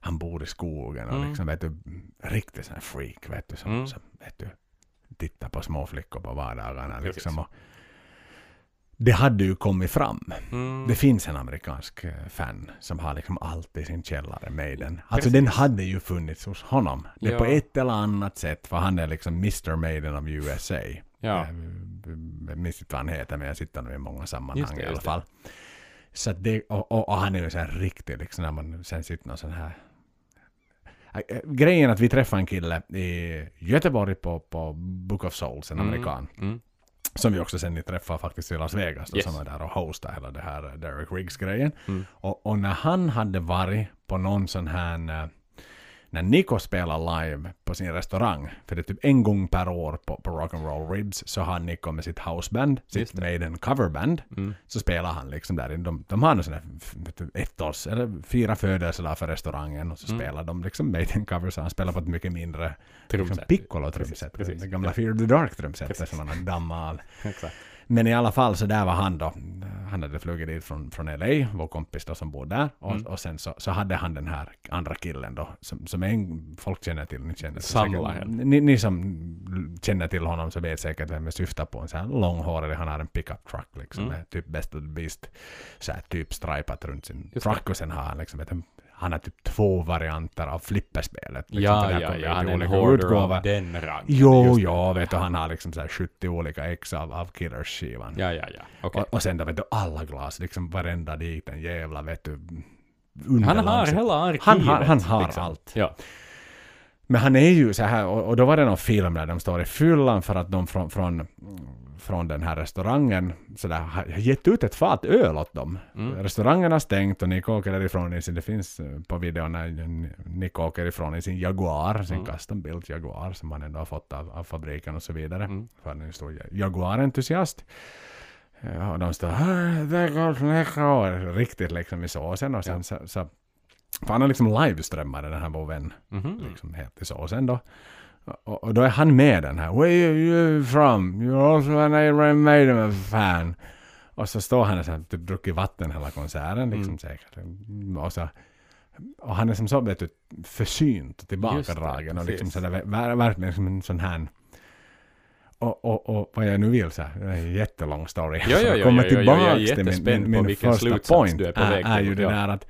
han bor i skogen och Mm. liksom vet du, riktigt sån här freak vet du, som, Mm. som vet du, tittar på små flickor på vardagarna liksom. Och det hade ju kommit fram. Mm. Det finns en amerikansk eh, fan som har liksom allt i sin källare med den. Alltså Precis. den hade ju funnits hos honom. Det Ja. på ett eller annat sätt, för han är liksom Mr. Maiden of USA. Ja. Jag, jag minns inte vad han heter, men jag sitter nog i många sammanhang det, i alla fall. Så det, och, och, och han är ju så här riktig, liksom när man sen sitter någon sån här... Äh, äh, Grejen att vi träffade en kille i Göteborg på, på Book of Souls, en Mm. amerikan. Mm. Som vi också sen träffade faktiskt i Las Vegas. Då, Yes. Som var där och hostade hela det här Derek Riggs-grejen. Mm. Och, och när han hade varit på någon sån här... när Nico spelar live på sin restaurang, för det är typ en gång per år på, på Rock'n'Roll Ribs, så har Nico med sitt houseband, sitt Maiden coverband, Mm. så spelar han liksom där. De, de har en sån vet du, ettårs, eller fyra födelsedagar för restaurarangen och så Mm. spelar de liksom Maiden covers. Han spelar på ett mycket mindre liksom Trumset. piccolo-trumset. Det gamla Fear the Dark-trumsetet som han har dammat av. Men i alla fall så där var han då. Han hade flugit dit från, från LA, vår kompis då som bor där. Och, Mm. och sen så, så hade han den här andra killen då, som, som en, folk känner till, ni känner säkert- Ni, ni som känner till honom så vet säkert vem jag syftar på. En sån här långhårig, han har en pickup truck liksom Mm. typ Best of the Beast, så här typ stripat runt sin Just truck och sen har han liksom ett, han har typ två varianter av flipperspelet. Liksom, Ja, ja, ja, han är en hoarder av den rangen. Jo, ja, vet du, han har liksom så här 70 olika ex av, av Killers-skivan. Ja, ja, ja. Okej. Och, och sen då vet du alla glas, liksom varenda dit en jävla vet du Han har hela arkivet. Han har- han har liksom. allt. Ja. Men han är ju så här, och, och då var det någon film där de står i fyllan för att de från, från, från den här restaurangen så där, har gett ut ett fat öl åt dem. Mm. Restaurangen har stängt och Nick åker därifrån i sin, det finns eh, på videon när Nick åker ifrån i sin Jaguar, sin Mm. custom built Jaguar som han ändå har fått av, av fabriken och så vidare. Mm. För han är en stor Jaguar-entusiast. Ja, och de står "Ah, det går. Riktigt liksom i såsen och sen Ja. så, så för han har liksom liveströmmade den här vår vän Mhm. liksom helt i såsen då. Och, då är han med den här Where are you from? You're also an Iron Maiden fan. Och så står han och så här, typ druckit vatten hela konserten liksom Mm. säkert. Och, så, och han är som så vet du, försynt och tillbakadragen och liksom ver- ver- verkligen som en sån här och, och, och vad jag nu vill så här, det är en jättelång story. Ja, Så ja, jag ja, kommer tillbaka till min, min, min första point du är på väg är ju det där att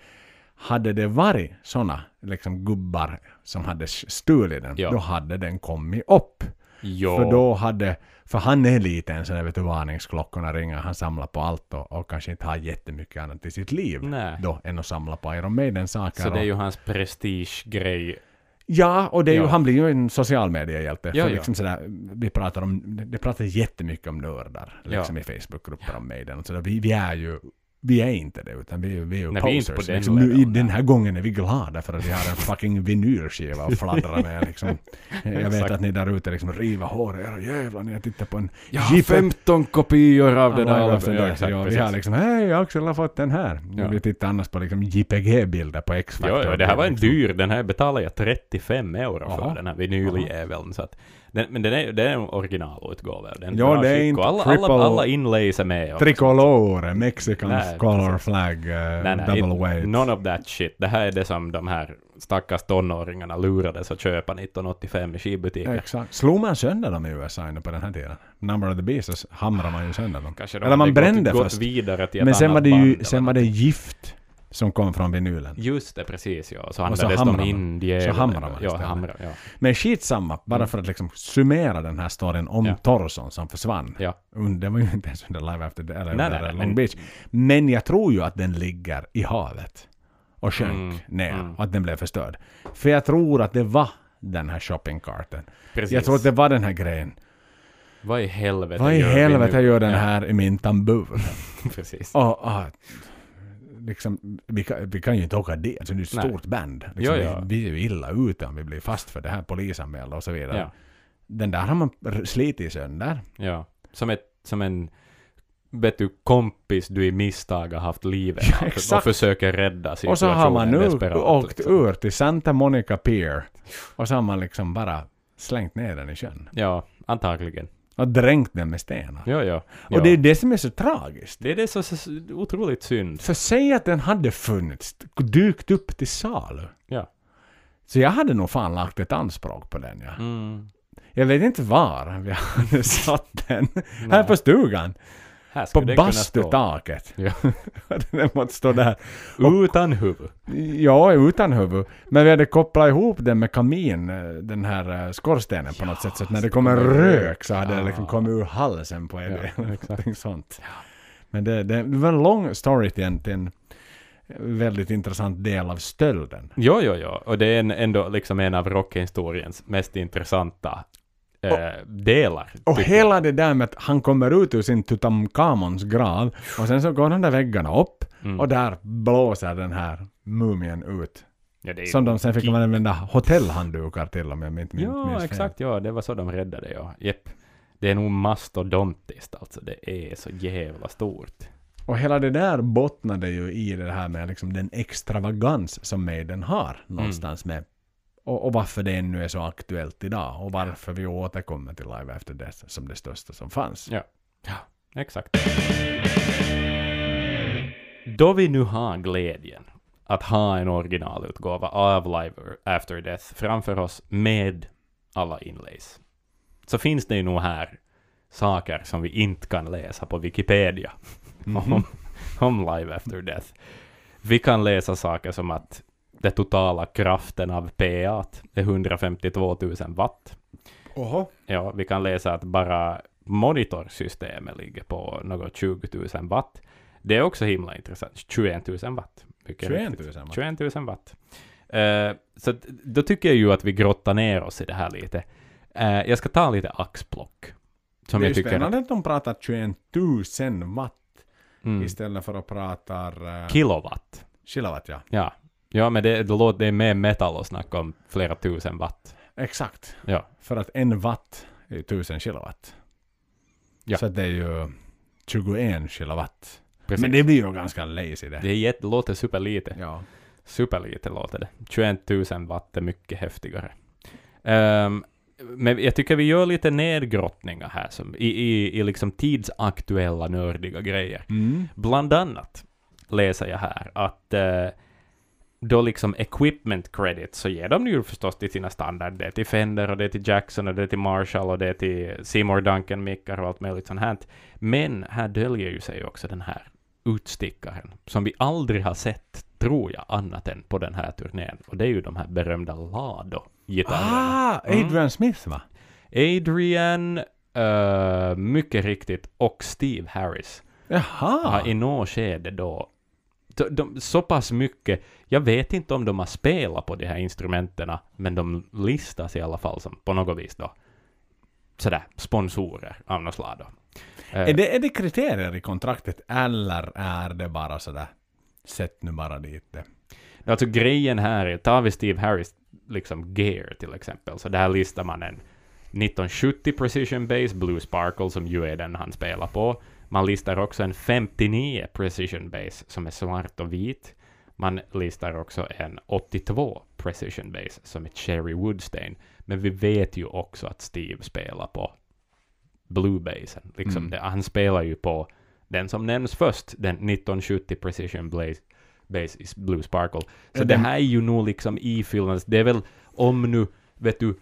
hade det varit såna liksom gubbar som hade stulit den, Ja. då hade den kommit upp. Jo. För då hade, för han är lite en sån där vet du varningsklockorna ringer, han samlar på allt och, och kanske inte har jättemycket annat i sitt liv Nej. då än att samla på Iron Maiden-saker. Så det är ju hans prestigegrej. Ja, och det är ju, Ja. han blir ju en social mediehjälte. Ja, för ja. liksom sådär, vi pratar om, det pratar jättemycket om nördar liksom i Facebookgrupper om Maiden. Och sådär. Vi, vi är ju vi är inte det, utan vi, vi är ju Nej, vi är posers. inte på den liksom, nu, I den här gången är vi glada för att vi har en fucking vinylskiva att fladdra med. Liksom. Jag vet att ni där ute liksom river hår, era jävlar, ni har tittat på en Jag har 15 kopior av det där. Ja, Ja, ja, exakt, ja, vi har liksom, hej Axel har fått den här. Ja. Vi tittar annars på liksom JPG-bilder på X-Factor. Jo, jo, det här var en liksom. dyr, den här betalade jag 35 euro för, den här vinyljäveln. Så att, den, men den är, det är en originalutgåva. Den bra det är inte alla, triple- alla, alla inlays är med. också. Tricolore, Mexicans Nej, color precis. flag, uh, Nej, nej, double it-. None of that shit. Det här är det som de här stackars tonåringarna lurades att köpa 1985 i skivbutiker. Exakt. Slog man sönder dem i USA på den här tiden? Number of the Beast hamrade man ju sönder dem. Kanske de Eller man brände gått, först. gått vidare till ett Men sen var det ju sen var det gift som kom från vinylen. Just det, precis ja. Så hamrar de man. indjävulen. Så hamrar man Ja, hamrar, ja. Men skitsamma, bara Mm. för att liksom summera den här storyn om Ja. Torson som försvann. Ja. Det var ju inte ens under Live After eller Nej, under nej, Long men- Beach. Men jag tror ju att den ligger i havet. Och sjönk Mm, ner. mm. Och att den blev förstörd. För jag tror att det var den här shoppingcarten. Precis. Jag tror att det var den här grejen. Vad i helvete Vad i gör helvete gör den här i min tambur? Precis. Och, och, liksom, vi, kan, vi kan ju inte åka dit. Alltså, det är ett Nej. stort band. Liksom, Ja, ja. Vi, vi är ju illa ute om vi blir fast för det här polisanmälda och så vidare. Ja. Den där har man slitit sönder. Ja. Som, ett, som en vet du, kompis du i misstag har haft livet Ja, och försöker rädda situationen Och så har man nu åkt liksom. ur till Santa Monica Pier. Och så har man liksom bara slängt ner den i sjön. Ja, antagligen. Och dränkt den med stenar. Ja, ja. Och det är det som är så tragiskt. det är det som är så otroligt synd. För säg att den hade funnits, dykt upp till salu. Ja. Så jag hade nog fan lagt ett anspråk på den ja. Mm. Jag vet inte var vi hade satt den. Här på stugan. Här På bastutaket. Ja. den måste stå där. Utan huvud. Ja, utan huvud. Men vi hade kopplat ihop den med kamin, eh, den här eh, skorstenen på något sätt. Så att när det kommer rök så hade det liksom Ja. kommit ur halsen på en Ja, exakt. Sånt. Men det, det var en lång story till en, till en väldigt intressant del av stölden. Jo, jo, jo. Och det är en, ändå liksom en av rockhistoriens mest intressanta eh, delar. Och tycker jag. hela det där med att han kommer ut ur sin Tutankhamons grav och sen så går de där väggarna upp Mm. och där blåser den här mumien ut Ja, Som de sen fick gi- använda hotellhanddukar till om jag inte minns Ja, fel. exakt. Ja, det var så de räddade ja. Jepp. Det är nog mastodontiskt alltså. Det är så jävla stort. Och hela det där bottnade ju i det här med liksom den extravagans som Maiden har Mm. någonstans med. Och, och varför det ännu är så aktuellt idag. Och varför vi återkommer till Live After Death som det största som fanns. Ja. Exakt. Då vi nu har glädjen att ha en originalutgåva av Live After Death framför oss med alla inlays, så finns det ju nog här saker som vi inte kan läsa på Wikipedia om, om Live After Death. Vi kan läsa saker som att den totala kraften av PA är 152 000 watt. Oho. Ja, vi kan läsa att bara monitorsystemet ligger på något 20 000 watt. Det är också himla intressant. 21 000 watt. Mycket 21 riktigt. 000 watt. 21 000 watt. Eh, så att, då tycker jag ju att vi grottar ner oss i det här lite. Eh, jag ska ta lite axplock. Som det är jag tycker... spännande att de pratar 21 000 watt Mm, istället för att prata uh, kilowatt. kilowatt. Ja. Ja. Ja, men det, det låter det är mer metal att snacka om flera tusen watt. Exakt. Ja. För att en watt är 1000 kilowatt. Ja. Så det är ju 21 kilowatt. Precis. Men det blir ju ganska lazy det. det är jätte, låter superlite. Ja. Superlite låter det. 21 000 watt är mycket häftigare. Ehm, men jag tycker vi gör lite nedgrottningar här, som, i, i, i liksom tidsaktuella nördiga grejer. Mm. Bland annat läser jag här att eh, då liksom equipment credit så ger de ju förstås till sina standard. Det är till Fender och det är till Jackson och det är till Marshall och det är till Seymour Duncan mickar och allt möjligt sånt här. Men här döljer ju sig också den här utstickaren som vi aldrig har sett, tror jag, annat än på den här turnén. Och det är ju de här berömda Lado-gitarrerna. Ah, Adrian Smith va? Adrian, eh, mycket riktigt, och Steve Harris Jaha. har i något skede då de, de, så pass mycket, jag vet inte om de har spelat på de här instrumenten, men de listas i alla fall som på något vis då sådär sponsorer av något slag då. Eh, Är, det, är det kriterier i kontraktet eller är det bara sådär sätt nu bara dit det? Alltså grejen här är, tar vi Steve Harris liksom gear till exempel, så där listar man en 1970 Precision Bass Blue Sparkle som ju är den han spelar på. Man listar också en 59 Precision Bass som är svart och vit. Man listar också en 82 Precision Bass som är Cherry Woodstein. Men vi vet ju också att Steve spelar på Blue Bassen. Liksom Mm. det, han spelar ju på den som nämns först, den 1970 Precision Blaze, Bass is Blue Sparkle. Så Är det här är ju nog liksom ifyllande. Det är väl om nu, vet du,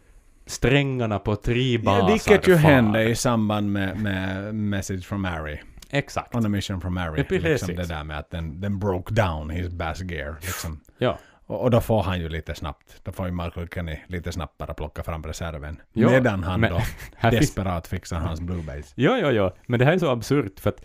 strängarna på tre basar Ja, vilket ju far. hände i samband med, med Message from Mary. Exakt. On a mission from Mary. Precis. liksom det där med att den, den broke down his bass gear. Liksom. Ja. Och, och då får han ju lite snabbt, då får ju Michael Kenny lite snabbt bara plocka fram reserven. Ja, Medan han men- då desperat fixar hans blue bass. ja, ja, ja. Men det här är så absurt för att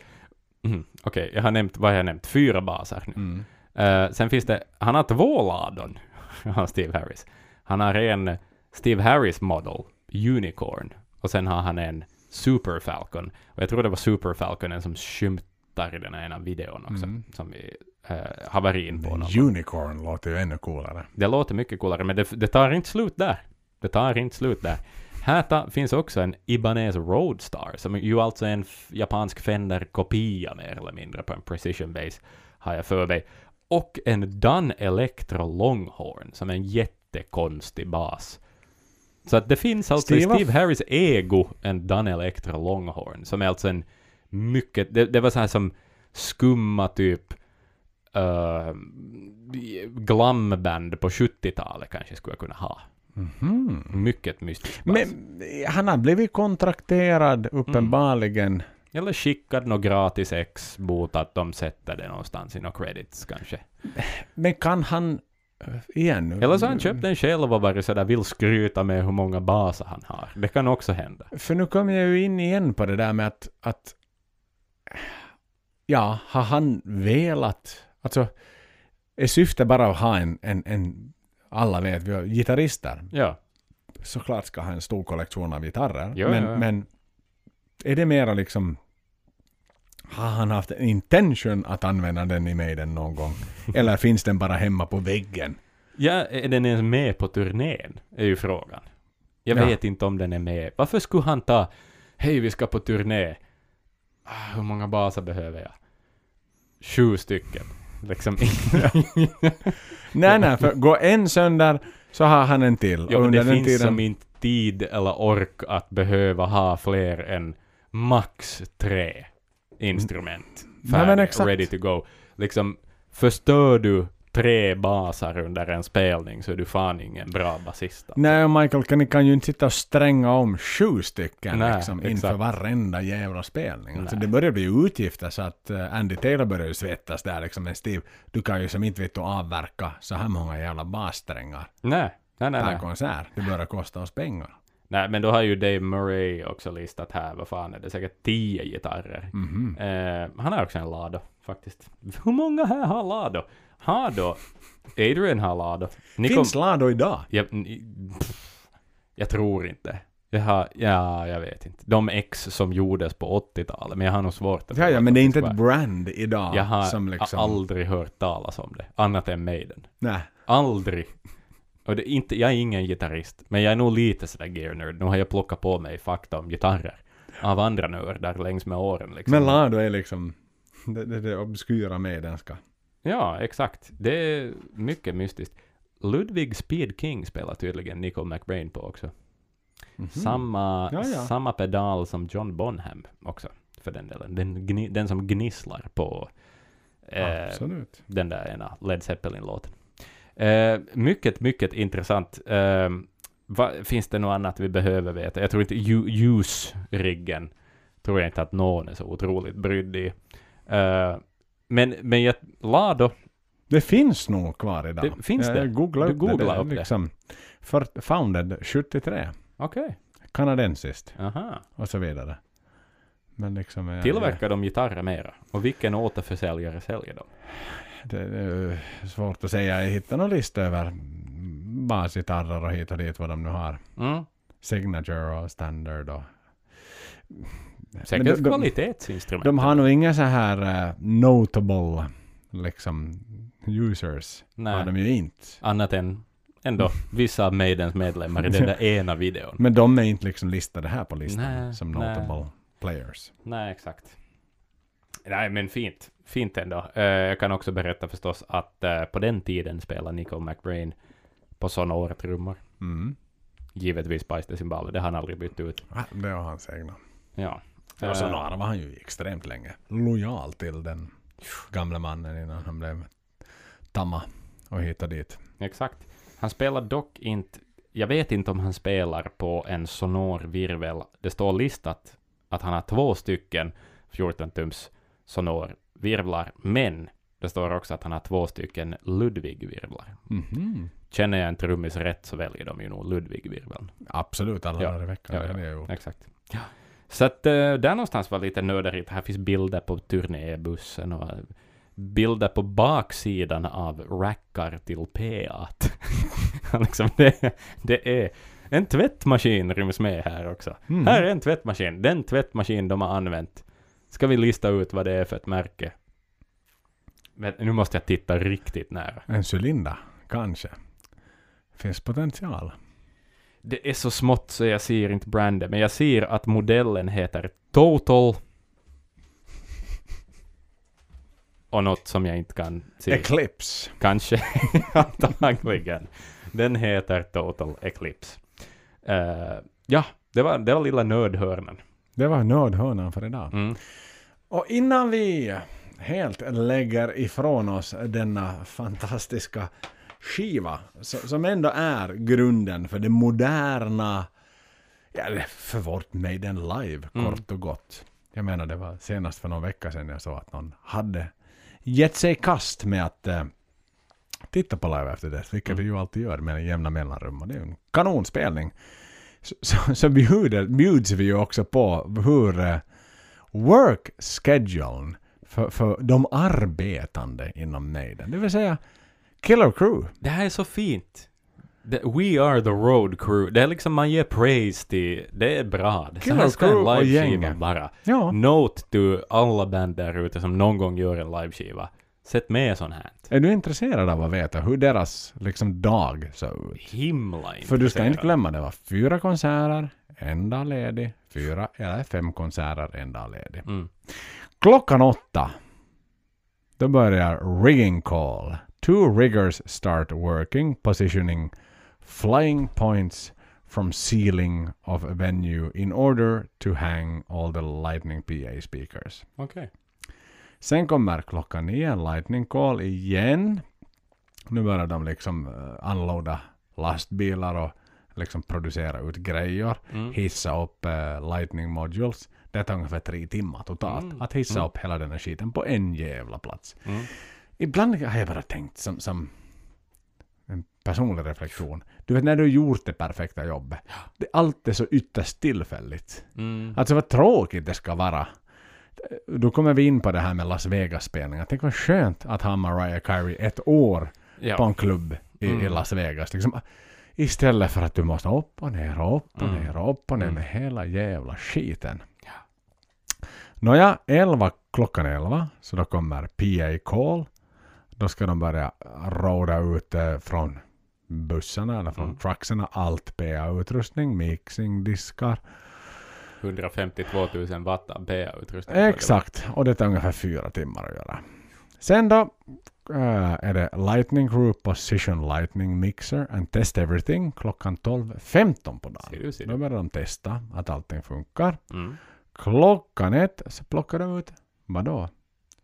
mm, Okej, jag har nämnt, vad har jag nämnt? Fyra basar nu. Mm. Eh, sen finns det, han har två ladon, han Steve Harris. Han har en Steve Harris Model, Unicorn, och sen har han en Super Falcon. Och jag tror det var Super Falconen som skymtar i den här ena videon också, Mm. som vi uh, har varit in på. någon Unicorn låter ju ännu coolare. Det låter mycket coolare, men det, det tar inte slut där. Det tar inte slut där. Här ta, finns också en Ibanez Roadstar, som ju alltså är en japansk Fender-kopia mer eller mindre på en Precision Bass, har jag för mig. Och en Dunn Electro Longhorn, som är en jättekonstig bas. Så att det finns alltså i Steve- Steve Harris ego en Dunn Electro Longhorn, som är alltså en mycket, det, det var så här som skumma typ uh, glamband på 70-talet kanske skulle jag kunna ha. Mhm. Mycket mystiskt bas. Men eh, han har blivit kontrakterad uppenbarligen. Eller skickad något gratis ex mot att de sätter det någonstans i några credits kanske. Men kan han... eh, Igen nu. Eller så har han köpt den själv och varit sådär vill skryta med hur många baser han har. Det kan också hända. För nu kommer jag ju in igen på det där med att, att ja, har han velat, alltså är syftet bara att ha en, en, en alla vet vi har gitarrister. Ja. Såklart ska ha en stor kollektion av gitarrer. Jo, men, ja. men är det mera liksom har han haft en intention att använda den i Maiden någon gång? Eller finns den bara hemma på väggen? Ja, är den ens med på turnén? Är ju frågan. Jag Ja. vet inte om den är med. Varför skulle han ta Hej, vi ska på turné. Ah, hur många baser behöver jag? Sju stycken. Liksom. Nej, nej, för går en sönder så har han en till. Och men det finns tiden- som inte tid eller ork att behöva ha fler än max tre instrument. Men Färdiga, exakt. ready to go. Liksom, förstör du tre baser under en spelning så är du fan ingen bra basist. alltså. Nej, och Michael kan, ni kan ju inte sitta och stränga om sju stycken Nej, liksom, inför varenda jävla spelning. Alltså, det börjar bli utgifter så att eh, Andy Taylor börjar ju svettas där liksom. Men Steve, du kan ju som inte vet avverka så här många jävla bassträngar Nej, nej, nej. per nej. konsert. Det börjar kosta oss pengar. Nej, men då har ju Dave Murray också listat här, vad fan är det, säkert tio gitarrer. Mhm. Eh, han har också en Lado, faktiskt. Hur många här har Lado? Har då Adrian har Lado. Nico- Finns Lado idag? Jag, pff, jag tror inte. Jag har, ja, jag vet inte. De ex som gjordes på 80-talet, men jag har nog svårt att Ja, ja, men de det är inte ett brand idag Jag har som liksom... aldrig hört talas om det, annat än Maiden. Nej. Aldrig. Och det är inte, jag är ingen gitarrist, men jag är nog lite sådär gear nerd. Nu har jag plockat på mig fakta om gitarrer av andra nördar längs med åren. Liksom. Men Lado är liksom det, det, det obskyra medenska. Ja, exakt. Det är mycket mystiskt. Ludwig Speed King spelar tydligen Nicole McBrain på också. Samma, Ja, ja. samma pedal som John Bonham också, för den delen. Den, gni, den som gnisslar på eh, den där ena Led Zeppelin-låten. Eh, mycket, mycket intressant. Eh, va, finns det något annat vi behöver veta? Jag tror inte Ju- ljusriggen tror jag inte att någon är så otroligt brydd i. Eh, men, men jag, Lado, Det finns nog kvar idag. Det- finns jag, det? Jag googlade Du upp det. upp det. Liksom, för, founded 73. okej, Kanadensiskt. aha. Och så vidare. Men liksom... eh, Tillverkar de gitarrer mera? Och vilken återförsäljare säljer de? Det är svårt att säga. Jag hittade någon lista över basgitarrer och hit och dit vad de nu har. Mm. Signature och standard och... Säkert de- de- kvalitetsinstrument. De har nog inga så här eh, notable liksom users. Nej. Har de ju inte. Annat än ändå vissa av Maidens medlemmar i den där ena videon. Men de är inte liksom listade här på listan Nej, som nej. notable players. Nej, exakt. Nej, men fint. Fint ändå. Eh, jag kan också berätta förstås att eh, på den tiden spelade Nicole McBrain på Sonor-trummor. Mm. Givetvis Spice Cymbal. Det har han aldrig bytt ut. Det var hans egna. Ja. Och så Nara var han ju extremt länge lojal till den gamla mannen innan han blev tamma och hit och dit. Exakt. Han spelar dock inte... Jag vet inte om han spelar på en Sonor virvel. Det står listat att han har två stycken 14-tums Sonor virvlar, men det står också att han har två stycken Ludwig-virvlar. Mhm. Känner jag en trummis rätt så väljer de ju nog Ludwig-virveln. Absolut, alla Ja. dagar i veckan. Ja, Ja, ja. Det är ju. Exakt. Så att eh, där någonstans var lite nördigt. Här finns bilder på turnébussen och eh, bilder på baksidan av rackar till P8. liksom det, det är en tvättmaskin ryms med här också. Mm. Här är en tvättmaskin. Den tvättmaskin de har använt. Ska vi lista ut vad det är för ett märke? Men nu måste jag titta riktigt nära. En cylinder, kanske. Finns potential. Det är så smått så jag ser inte branden, men jag ser att modellen heter Total. Och något som jag inte kan se. Eclipse. Kanske, antagligen. Den heter Total Eclipse. Eh, ja, det var, det var lilla nördhörnan. Det var nördhörnan för idag. Mm. Och innan vi helt lägger ifrån oss denna fantastiska skiva som ändå är grunden för det moderna, ja, eller för vårt Maiden Live Mm. kort och gott. Jag menar det var senast för någon vecka sedan jag såg att någon hade gett sig i kast med att eh, titta på live efter det, vilket Mm. vi ju alltid gör med jämna mellanrum och det är en kanonspelning. Så, så, så bjuder, bjuds vi ju också på hur eh, work schedulen för, för de arbetande inom Maiden, det vill säga Killer Crew. Det här är så fint. Det, we are the road crew. Det är liksom man ger praise till, det är bra. Så Killer här ska en liveskiva vara. Ja. Note to alla band där ute som någon gång gör en liveskiva. Sett med sånt här. Är du intresserad av att veta hur deras liksom, dag såg ut? Himla För du ska inte glömma, det var fyra konserter, en dag ledig, fyra eller fem konserter, en dag ledig. Mm. Klockan åtta, då börjar rigging call. Two riggers start working, positioning flying points from ceiling of a venue in order to hang all the lightning PA speakers. Okej. Sen kommer klockan nio en lightning call igen. Nu börjar de liksom uh, unloada lastbilar och liksom producera ut grejer. Mm. Hissa upp eh, lightning modules. Det tar ungefär tre timmar totalt. Mm. Att hissa Mm. upp hela den här skiten på en jävla plats. Mm. Ibland har jag bara tänkt som, som en personlig reflektion. Du vet när du har gjort det perfekta jobbet. Det, allt är så ytterst tillfälligt. Mm. Alltså vad tråkigt det ska vara. Då kommer vi in på det här med Las Vegas-spelningar. Tänk vad skönt att ha Mariah Carey ett år Ja. på en klubb i, i Mm. Las Vegas. Liksom, istället för att du måste upp och ner och upp och Mm. ner och upp och ner Mm. med hela jävla skiten. Ja. Nåja, 11, klockan 11 så då kommer PA call. Då ska de börja råda ut eh, från bussarna eller från Mm. truckserna allt PA-utrustning, mixing, diskar. 152 000 watt av PA-utrustning. Exakt, och det tar ungefär fyra timmar att göra. Sen då eh, är det Lightning Group Position Lightning Mixer and Test Everything klockan 12.15 på Ser dagen. du, ser Då du. börjar de testa att allting funkar. Mm. Klockan ett så plockar de ut, vadå?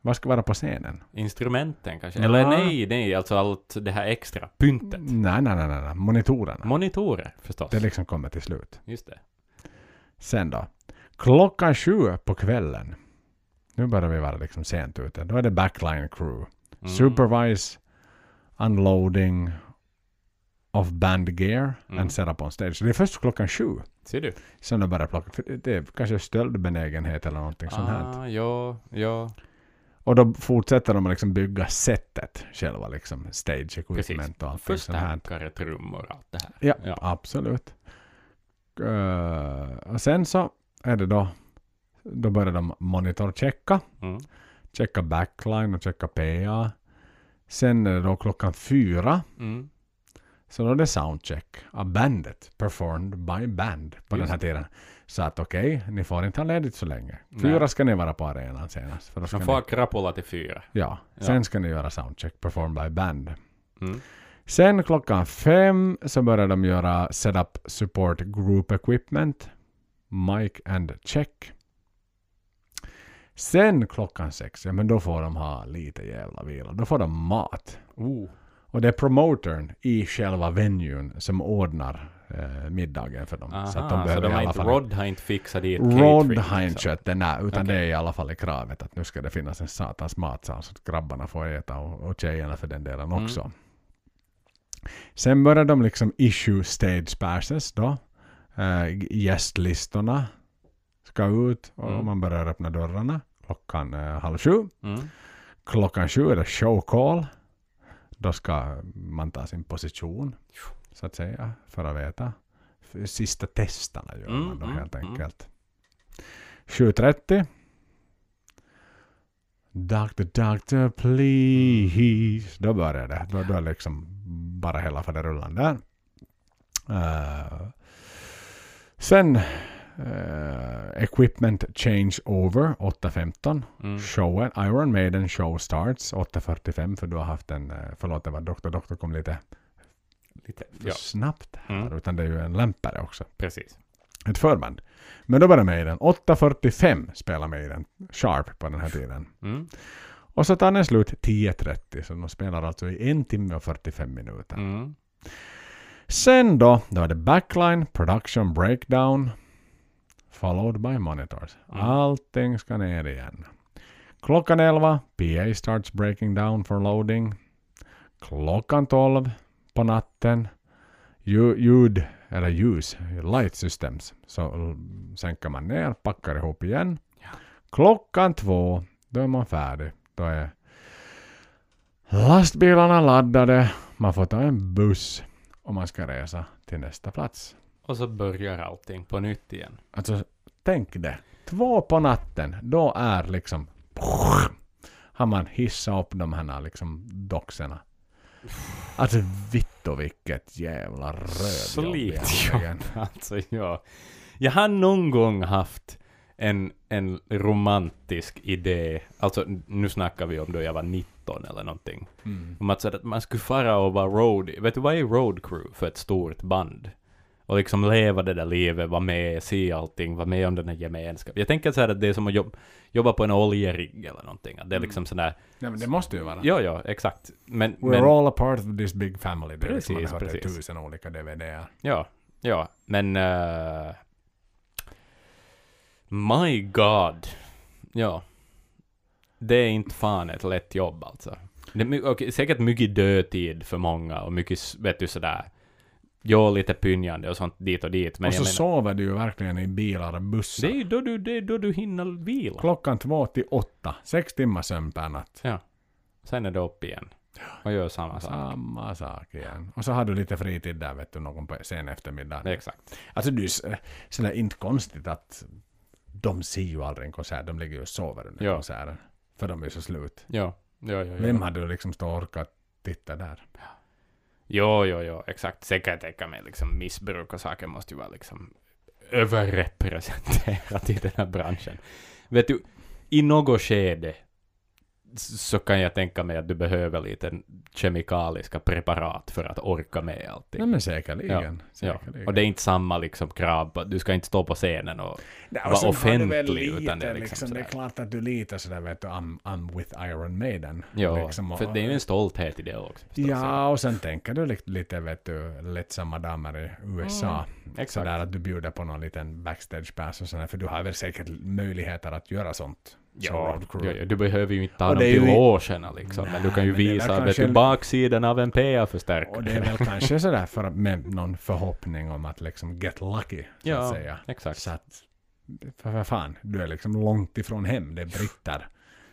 Vad ska vara på scenen? Instrumenten kanske? Ja. Eller nej, nej, alltså allt det här extra. Pyntet. Nej, nej, nej, nej, nej. monitorerna. Monitorer förstås. Det liksom kommer till slut. Just det. Sen då. Klockan sju på kvällen. Nu börjar vi vara liksom sent ute. Då är det backline crew. Mm. Supervise unloading of band gear Mm. and set up on stage. Så det är först klockan sju. Ser du? Sen de börjar plocka. För det är kanske stöldbenägenhet eller någonting sånt här. Ah, ja, ja. Och då fortsätter de att liksom bygga sättet själva. Liksom stage Precis. equipment och allting sånt här. Förstärkare, trummor och allt det här. Ja, Ja. absolut. Eh, och sen så är det då, då börjar de monitorchecka. Mm. Checka backline och checka PA. Sen är det då klockan fyra. Mm. Så då är det soundcheck av bandet. Performed by band på den Just här det. tiden. Så att okej, ni får inte ha ledigt så länge. Nej. Fyra ska ni vara på arenan senast. För då ska De ni, får ha krapula till fyra. ja, Ja. sen ska ni göra soundcheck. Performed by band. Mm. Sen klockan fem så börjar de göra setup support group equipment. Mic and check. Sen klockan sex, ja men då får de ha lite jävla vila. Då får de mat. Oh. Och det är promotern i själva venuen som ordnar eh, middagen för dem. Aha, så att så de behöver de i alla inte, fall... Rod har inte fixat dit Rod catering, har inte liksom. kött den där, utan Okej. det är i alla fall i kravet att nu ska det finnas en satans matsal så att grabbarna får äta och, och tjejerna för den delen Mm. Sen börjar de liksom issue stage passes då. Eh, gästlistorna ska ut och Mm. man börjar öppna dörrarna klockan eh, halv sju. Mm. Klockan sju är det show call. Då ska man ta sin position så att säga för att veta. Sista testerna gör Mm, man då mm, helt mm. enkelt. 7.30. Doctor, doctor, please. Då börjar det. Då, då liksom bara hela faderullan där. Eh, sen eh, equipment change over 8.15. Mm. Showen, Iron Maiden show starts 8.45 för du har haft en, eh, förlåt det var Dr. Doktor kom lite Lite, för ja, snabbt här Mm. utan det är ju en lämpare också. precis. Ett förband. Men då börjar Maiden. 8.45 spelar Maiden sharp på den här tiden. Mm. Och så tar den slut 10.30 så de spelar alltså i en timme och 45 minuter. Mm. Sen då, då är det backline, production breakdown, followed by monitors. Mm. Allting ska ner igen. Klockan 11, PA starts breaking down for loading. Klockan 12 på natten, Ju- ljud eller ljus, light systems, så sänker man ner, packar ihop igen. Ja. Klockan två, då är man färdig. Då är lastbilarna laddade, man får ta en buss och man ska resa till nästa plats. Och så börjar allting på nytt igen. Alltså, tänk det. Två på natten, då är liksom har man hissat upp de här liksom doxerna. Alltså vittu vilket jävla rövjobb Slitjobb. Alltså ja. Jag har någon gång haft en, en romantisk idé, alltså nu snackar vi om då jag var 19 eller någonting, Mm. om att, så att man skulle fara och vara road, vet du vad är road crew för ett stort band? Och liksom leva det där livet, vara med, se allting, vara med om den här gemenskapen. Jag tänker så här att det är som att jobb, jobba på en oljerigg eller någonting. Att det är liksom sådär, Nej men det måste ju vara. ja ja, exakt. Men, We're men all a part of this big family. Det är liksom, man Precis, har hört det precis. tusen olika DVDer. Ja, ja, men... eh, my God. Ja. Det är inte fan ett lätt jobb alltså. Det är my- okej, säkert mycket dödtid för många och mycket, vet du sådär, ja, lite pynjande och sånt dit och dit. Men och så jag menar, sover du ju verkligen i bilar och bussar. det är ju då du, det är då du hinner vila. Klockan två till åtta. Sex timmar sömn per natt. Ja. Sen är det upp igen. Och gör samma sak. Samma sak igen. Och så har du lite fritid där vet du, någon på sen eftermiddag. Exakt. Alltså det är ju s- sådär inte konstigt att de ser ju aldrig en konsert. De ligger ju och sover under Ja. konserten. För de är så slut. Ja. Ja, ja, ja. Vem hade liksom stå och orkat titta där? Jo, jo, jo, exakt. Sen kan jag tänka mig liksom missbruk och saker måste ju vara liksom överrepresenterat i den här branschen. Vet du, i något skede så kan jag tänka mig att du behöver lite kemikaliska preparat för att orka med allting. Nej men säkerligen. Ja, säkerligen. och det är inte samma liksom krav på du ska inte stå på scenen och Nej, vara och väl offentlig, lite, utan det är liksom det är klart att du litar sådär vet du, I'm, I'm with Iron Maiden. ja, liksom, och- för det är ju en stolthet i det också. förstås. Ja, och sen tänker du lite, vet du, lättsamma damer i USA. exakt. Sådär att du bjuder på någon liten backstage-pass och sådär, för du har väl säkert möjligheter att göra sånt. Som Ja, ja, du behöver ju inte ta Och dem till logerna liksom, men du kan ju Nej, visa vet du, baksidan av en PA-förstärkare. Och det är väl kanske sådär för, med någon förhoppning om att liksom get lucky, så Ja, att säga. Exakt. Så att, för vad fan, du är liksom långt ifrån hem. Det är britter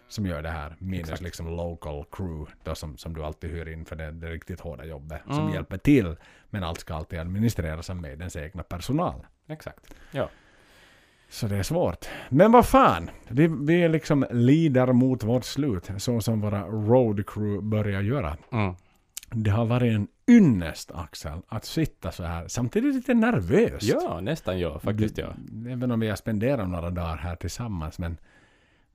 som gör det här. Minus Exakt. liksom local crew då som, som du alltid hyr in för det, det riktigt hårda jobbet. Som Mm. hjälper till. Men allt ska alltid administreras av Maidens egna personal. Exakt. Ja. Så det är svårt. Men vad fan, vi, vi liksom lider mot vårt slut. Så som våra road crew börjar göra. Mm. Det har varit en ynnest Axel att sitta så här. Samtidigt lite nervöst. ja, nästan ja, faktiskt ja. Även om vi har spenderat några dagar här tillsammans. Men,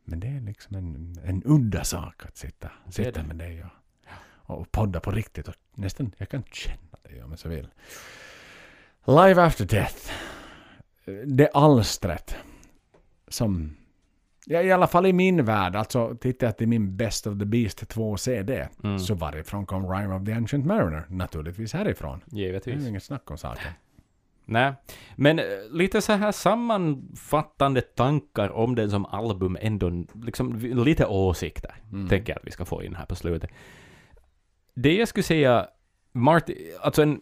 men det är liksom en, en udda sak att sitta, sitta det. med dig och, och podda på riktigt. Och nästan, jag kan känna dig om jag så vill. Live After Death. Det alstret som Ja, i alla fall i min värld, alltså tittar jag till min Best of the Beast 2 CD, Mm. så varifrån kom Rime of the Ancient Mariner? Naturligtvis härifrån. Det är Givetvis. ju inget snack om saken. Nej, men eh, lite så här sammanfattande tankar om den som album ändå, liksom lite åsikter, Mm. tänker jag att vi ska få in här på slutet. Det jag skulle säga, Martin, alltså en,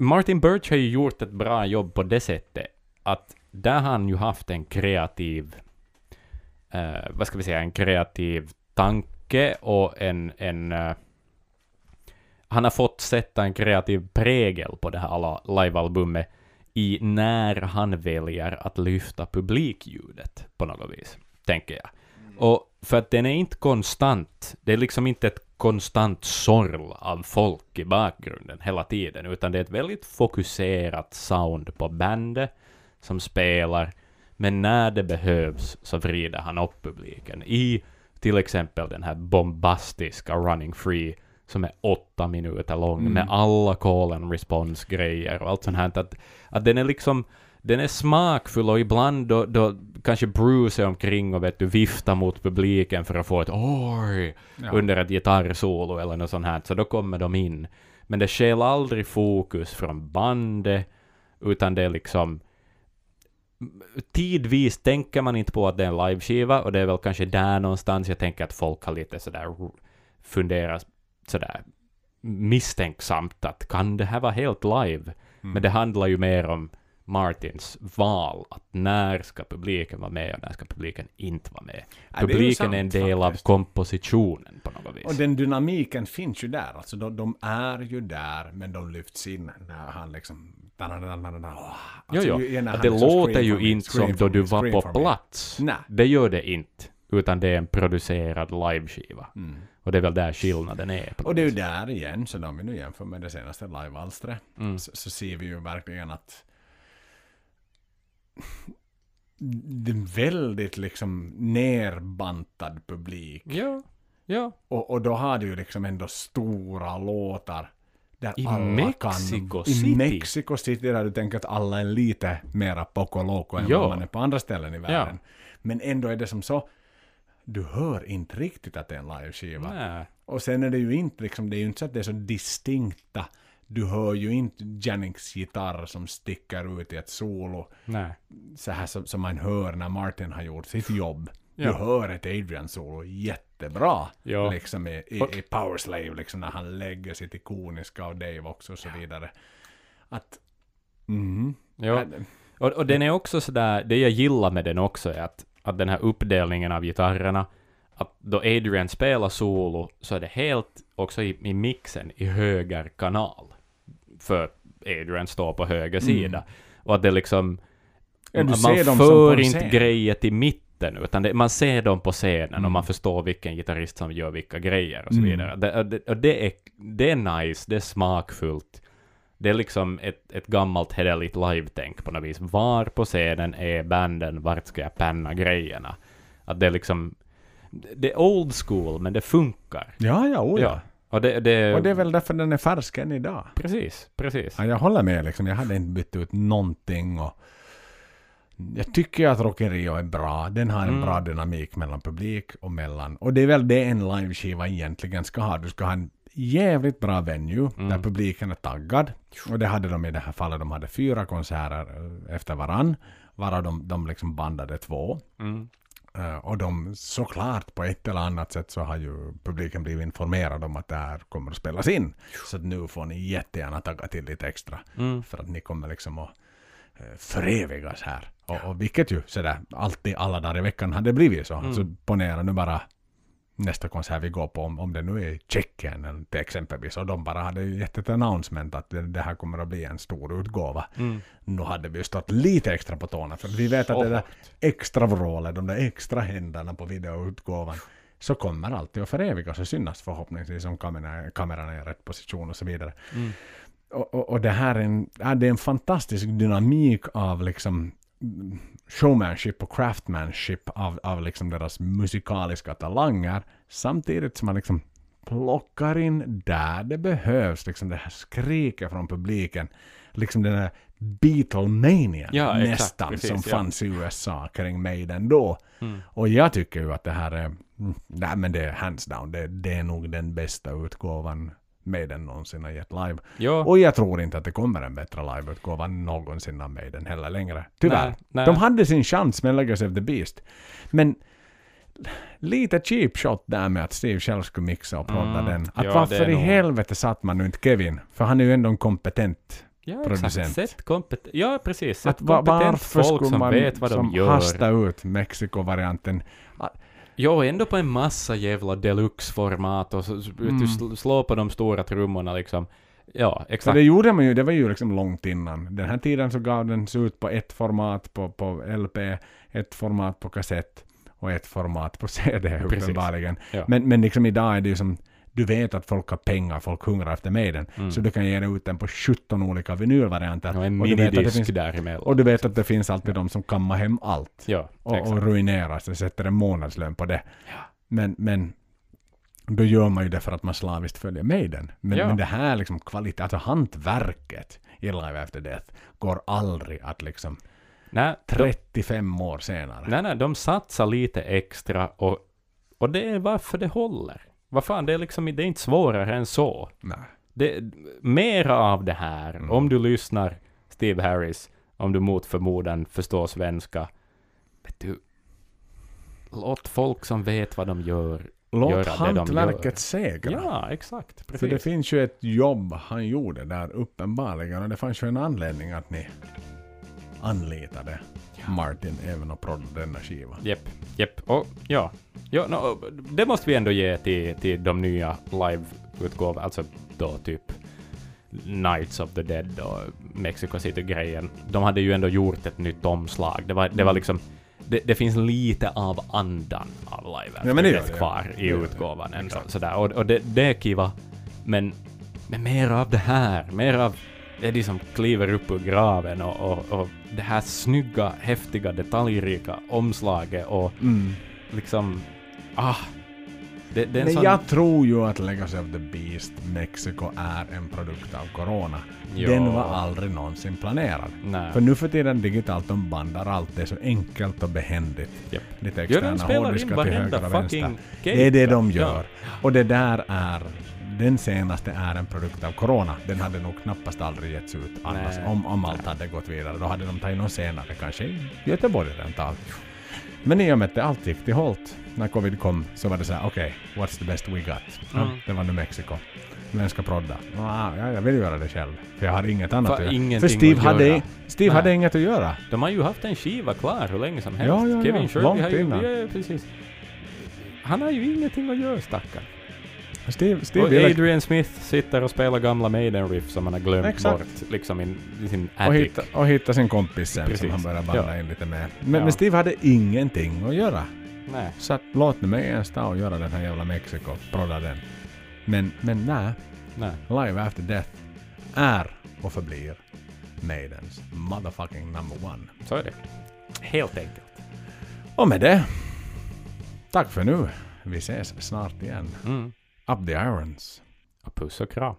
Martin Birch har ju gjort ett bra jobb på det sättet att där har han ju haft en kreativ, eh, vad ska vi säga, en kreativ tanke och en, en eh, han har fått sätta en kreativ prägel på det här livealbumet i när han väljer att lyfta publikljudet på något vis, tänker jag. Och för att den är inte konstant, det är liksom inte ett konstant sorl av folk i bakgrunden hela tiden, utan det är ett väldigt fokuserat sound på bandet som spelar, men när det behövs så vrider han upp publiken i till exempel den här bombastiska Running Free som är åtta minuter lång Mm. med alla call and response-grejer och allt sånt här. Att, att den är liksom, den är smakfull och ibland då, då kanske Bruce är omkring och vet du viftar mot publiken för att få ett oj Ja. under ett gitarrsolo eller något sånt här, så då kommer de in. Men det skäl aldrig fokus från bandet, utan det är liksom tidvis tänker man inte på att det är en liveskiva och det är väl kanske där någonstans jag tänker att folk har lite sådär funderat sådär misstänksamt att kan det här vara helt live? Mm. Men det handlar ju mer om Martins val, att när ska publiken vara med och när ska publiken inte vara med. Ja, det är Publiken är en sant, del faktiskt. av kompositionen på något vis. Och den dynamiken finns ju där. Alltså de, de är ju där, men de lyfts in när han liksom... Alltså, jo, jo. ju- det liksom låter ju me, inte som då du var på plats. Nej. Det gör det inte. utan det är en producerad liveskiva. Mm. Och det är väl där skillnaden är. Och det är ju där igen, så om vi nu jämför med det senaste livealstret, Mm. så, så ser vi ju verkligen att en väldigt liksom nerbantad publik. Ja, ja. Och, och då har du ju liksom ändå stora låtar där I alla Mexico kan... City. I Mexico City där du tänker att alla är lite mera poco loco än Ja. vad man är på andra ställen i världen. Men ändå är det som så, du hör inte riktigt att det är en liveskiva. Och sen är det ju inte liksom, det är ju inte så att det är så distinkta. Du hör ju inte Jennings gitarr som sticker ut i ett solo Nej. så här som, som man hör när Martin har gjort sitt jobb. Du Ja. hör ett Adrian-solo jättebra. Ja. Liksom i, i, i Power Slave, liksom när han lägger sitt ikoniska och Dave också och så vidare. Att... Mhm. Ja. Och, och den är också sådär, det jag gillar med den också är att, att den här uppdelningen av gitarrerna, att då Adrian spelar solo så är det helt också i, i mixen i höger kanal. För Adrian står på höger sida. Och att det liksom, Ja, man för inte scen. grejer till mitten, utan det, man ser dem på scenen Mm. och man förstår vilken gitarrist som gör vilka grejer och så Mm. vidare. Det, det, och det, är, det är nice, det är smakfullt. Det är liksom ett, ett gammalt hederligt live-tänk på något vis. Var på scenen är banden, vart ska jag penna grejerna? Att det är liksom, det är old school, men det funkar. Ja, ja, oh, ja. Och det, det, Och det är väl därför den är färsk än idag. Precis, precis. Ja, jag håller med liksom. Jag hade inte bytt ut någonting och jag tycker att Rock in Rio är bra. Den har en Mm. bra dynamik mellan publik och mellan... Och det är väl det en liveskiva egentligen ska ha. Du ska ha en jävligt bra venue Mm. där publiken är taggad. Och det hade de i det här fallet. De hade fyra konserter eh, efter varann. Varav de, de liksom bandade två. Mm. Eh, och de såklart på ett eller annat sätt så har ju publiken blivit informerad om att det här kommer att spelas in. Så att nu får ni jättegärna tagga till lite extra. Mm. För att ni kommer liksom att eh, förevigas här. Och, och vilket ju sådär alltid alla dagar i veckan hade blivit så. Mm. Så ponera nu bara nästa konsert vi går på, om, om det nu är Tjeckien till exempelvis, och de bara hade gett ett announcement att det, det här kommer att bli en stor utgåva. Mm. Nu hade vi stått lite extra på tårna, för vi vet att Så det där extra vrålet, de där extra händerna på videoutgåvan, så kommer alltid att förevigas och synas förhoppningsvis om kameran, kameran är i rätt position och så vidare. Mm. Och, och, och det här är en, ja, det är en fantastisk dynamik av liksom showmanship och craftmanship av, av liksom deras musikaliska talanger samtidigt som man liksom plockar in där det behövs, liksom det här skriket från publiken, liksom den här Beatlemania Ja, exakt, nästan precis, som ja. fanns i USA kring Maiden då. Mm. Och jag tycker ju att det här är, mm, nej men det är hands down, det, det är nog den bästa utgåvan Maiden någonsin har gett live. Ja. Och jag tror inte att det kommer en bättre liveutgåva någonsin av Maiden heller längre. Tyvärr. Nej, nej. De hade sin chans med Legacy of the Beast. Men lite cheap shot där med att Steve själv skulle mixa och prodda Mm, den. Att ja, varför i nog- helvete satt man nu inte Kevin? För han är ju ändå en kompetent. Ja, producent. exakt. Kompet- ja, precis. Sätt Att va, kompetent varför folk skulle som man vet vad de som gör. hasta ut Mexiko-varianten? Jo, ändå på en massa jävla deluxe-format och så, så, Mm. du, slå på de stora trummorna liksom. Ja, Så exakt. det gjorde man ju, det var ju liksom långt innan. Den här tiden så gav den sig ut på ett format på, på LP, ett format på kassett och ett format på CD Precis. uppenbarligen. Ja. Men, men liksom idag är det ju som, du vet att folk har pengar, folk hungrar efter Maiden. Mm. Så du kan ge ut den på 17 olika vinylvarianter. och en och, du vet att det minidisk finns, däremellan. och du vet att det finns alltid de som kammar hem allt. ja, Och, och ruinerar sig, sätter en månadslön på det. Ja. Men, men då gör man ju det för att man slaviskt följer Maiden. Men, Ja. men det här liksom kvalitet, alltså hantverket i Live After Death går aldrig att liksom nej, de, 35 år senare. nej, nej, de satsar lite extra och, och det är varför det håller. Vad fan, det är liksom det är inte svårare än så. Nej. Det, mera av det här, Mm. om du lyssnar, Steve Harris, om du mot förmodan förstår svenska, vet du, låt folk som vet vad de gör Låt göra det de gör. segra. Ja, exakt. För det Precis. finns ju ett jobb han gjorde där uppenbarligen och det fanns ju en anledning att ni anlitade Martin även och proddade denna skiva. Japp, japp. Och ja, ja no, det måste vi ändå ge till, till de nya live-utgåvorna, alltså då typ Nights of the Dead och Mexico City-grejen. De hade ju ändå gjort ett nytt omslag. Det var, det var liksom det, det finns lite av andan av Live Ja, men det det, kvar ja. i Det det. utgåvan. ändå. Exakt. Sådär. Och, och det, det är kiva. Men, men mer av det här. Mer av Eddie som kliver upp ur graven och, och, och det här snygga, häftiga, detaljrika omslaget och Mm. liksom... Ah! Det, det Men sån... jag tror ju att Legacy of the Beast Mexico är en produkt av Corona. Ja. Den var aldrig någonsin planerad. Nej. För nu för tiden digitalt, de bandar allt. Det är så enkelt och behändigt. Japp. Lite Ja, externa hårddiskar till höger och vänster. fucking Det är det de gör. Och det där är... Den senaste är en produkt av Corona. Den hade nog knappast aldrig getts ut annars. Nej. Om, om allt hade gått vidare. Då hade de tagit någon senare, kanske i Göteborg rent av. Men i och med att det allt gick till Holt när covid kom så var det så här: okej, what's the best we got? Ja, Mm. det var New Mexico. Vem ska prodda? Ah, ja, jag vill göra det själv. För jag har inget annat För att göra. För Steve, hade. Steve Nej. hade inget att göra. De har ju haft en skiva klar hur länge som helst. Ja, ja. Kevin Shirley har ju... innan. Ja, precis. Han har ju ingenting att göra, stackarn. Steve, Steve Och Adrian Smith sitter och spelar gamla Maiden-riff som han har glömt Exakt. bort liksom i, i sin och attic. hitta, och hitta sin kompis sen Precis. som han började banda Ja. in lite med. Men, Ja. men Steve hade ingenting att göra. Nej. Så att, låt mig ens ta och göra den här jävla Mexiko, prodda den. Men, men nej, Nej. Live After Death är och förblir Maidens motherfucking number one. Så är det. Helt enkelt. Och med det, tack för nu. Vi ses snart igen. Mm. Up the irons. A puss och kram.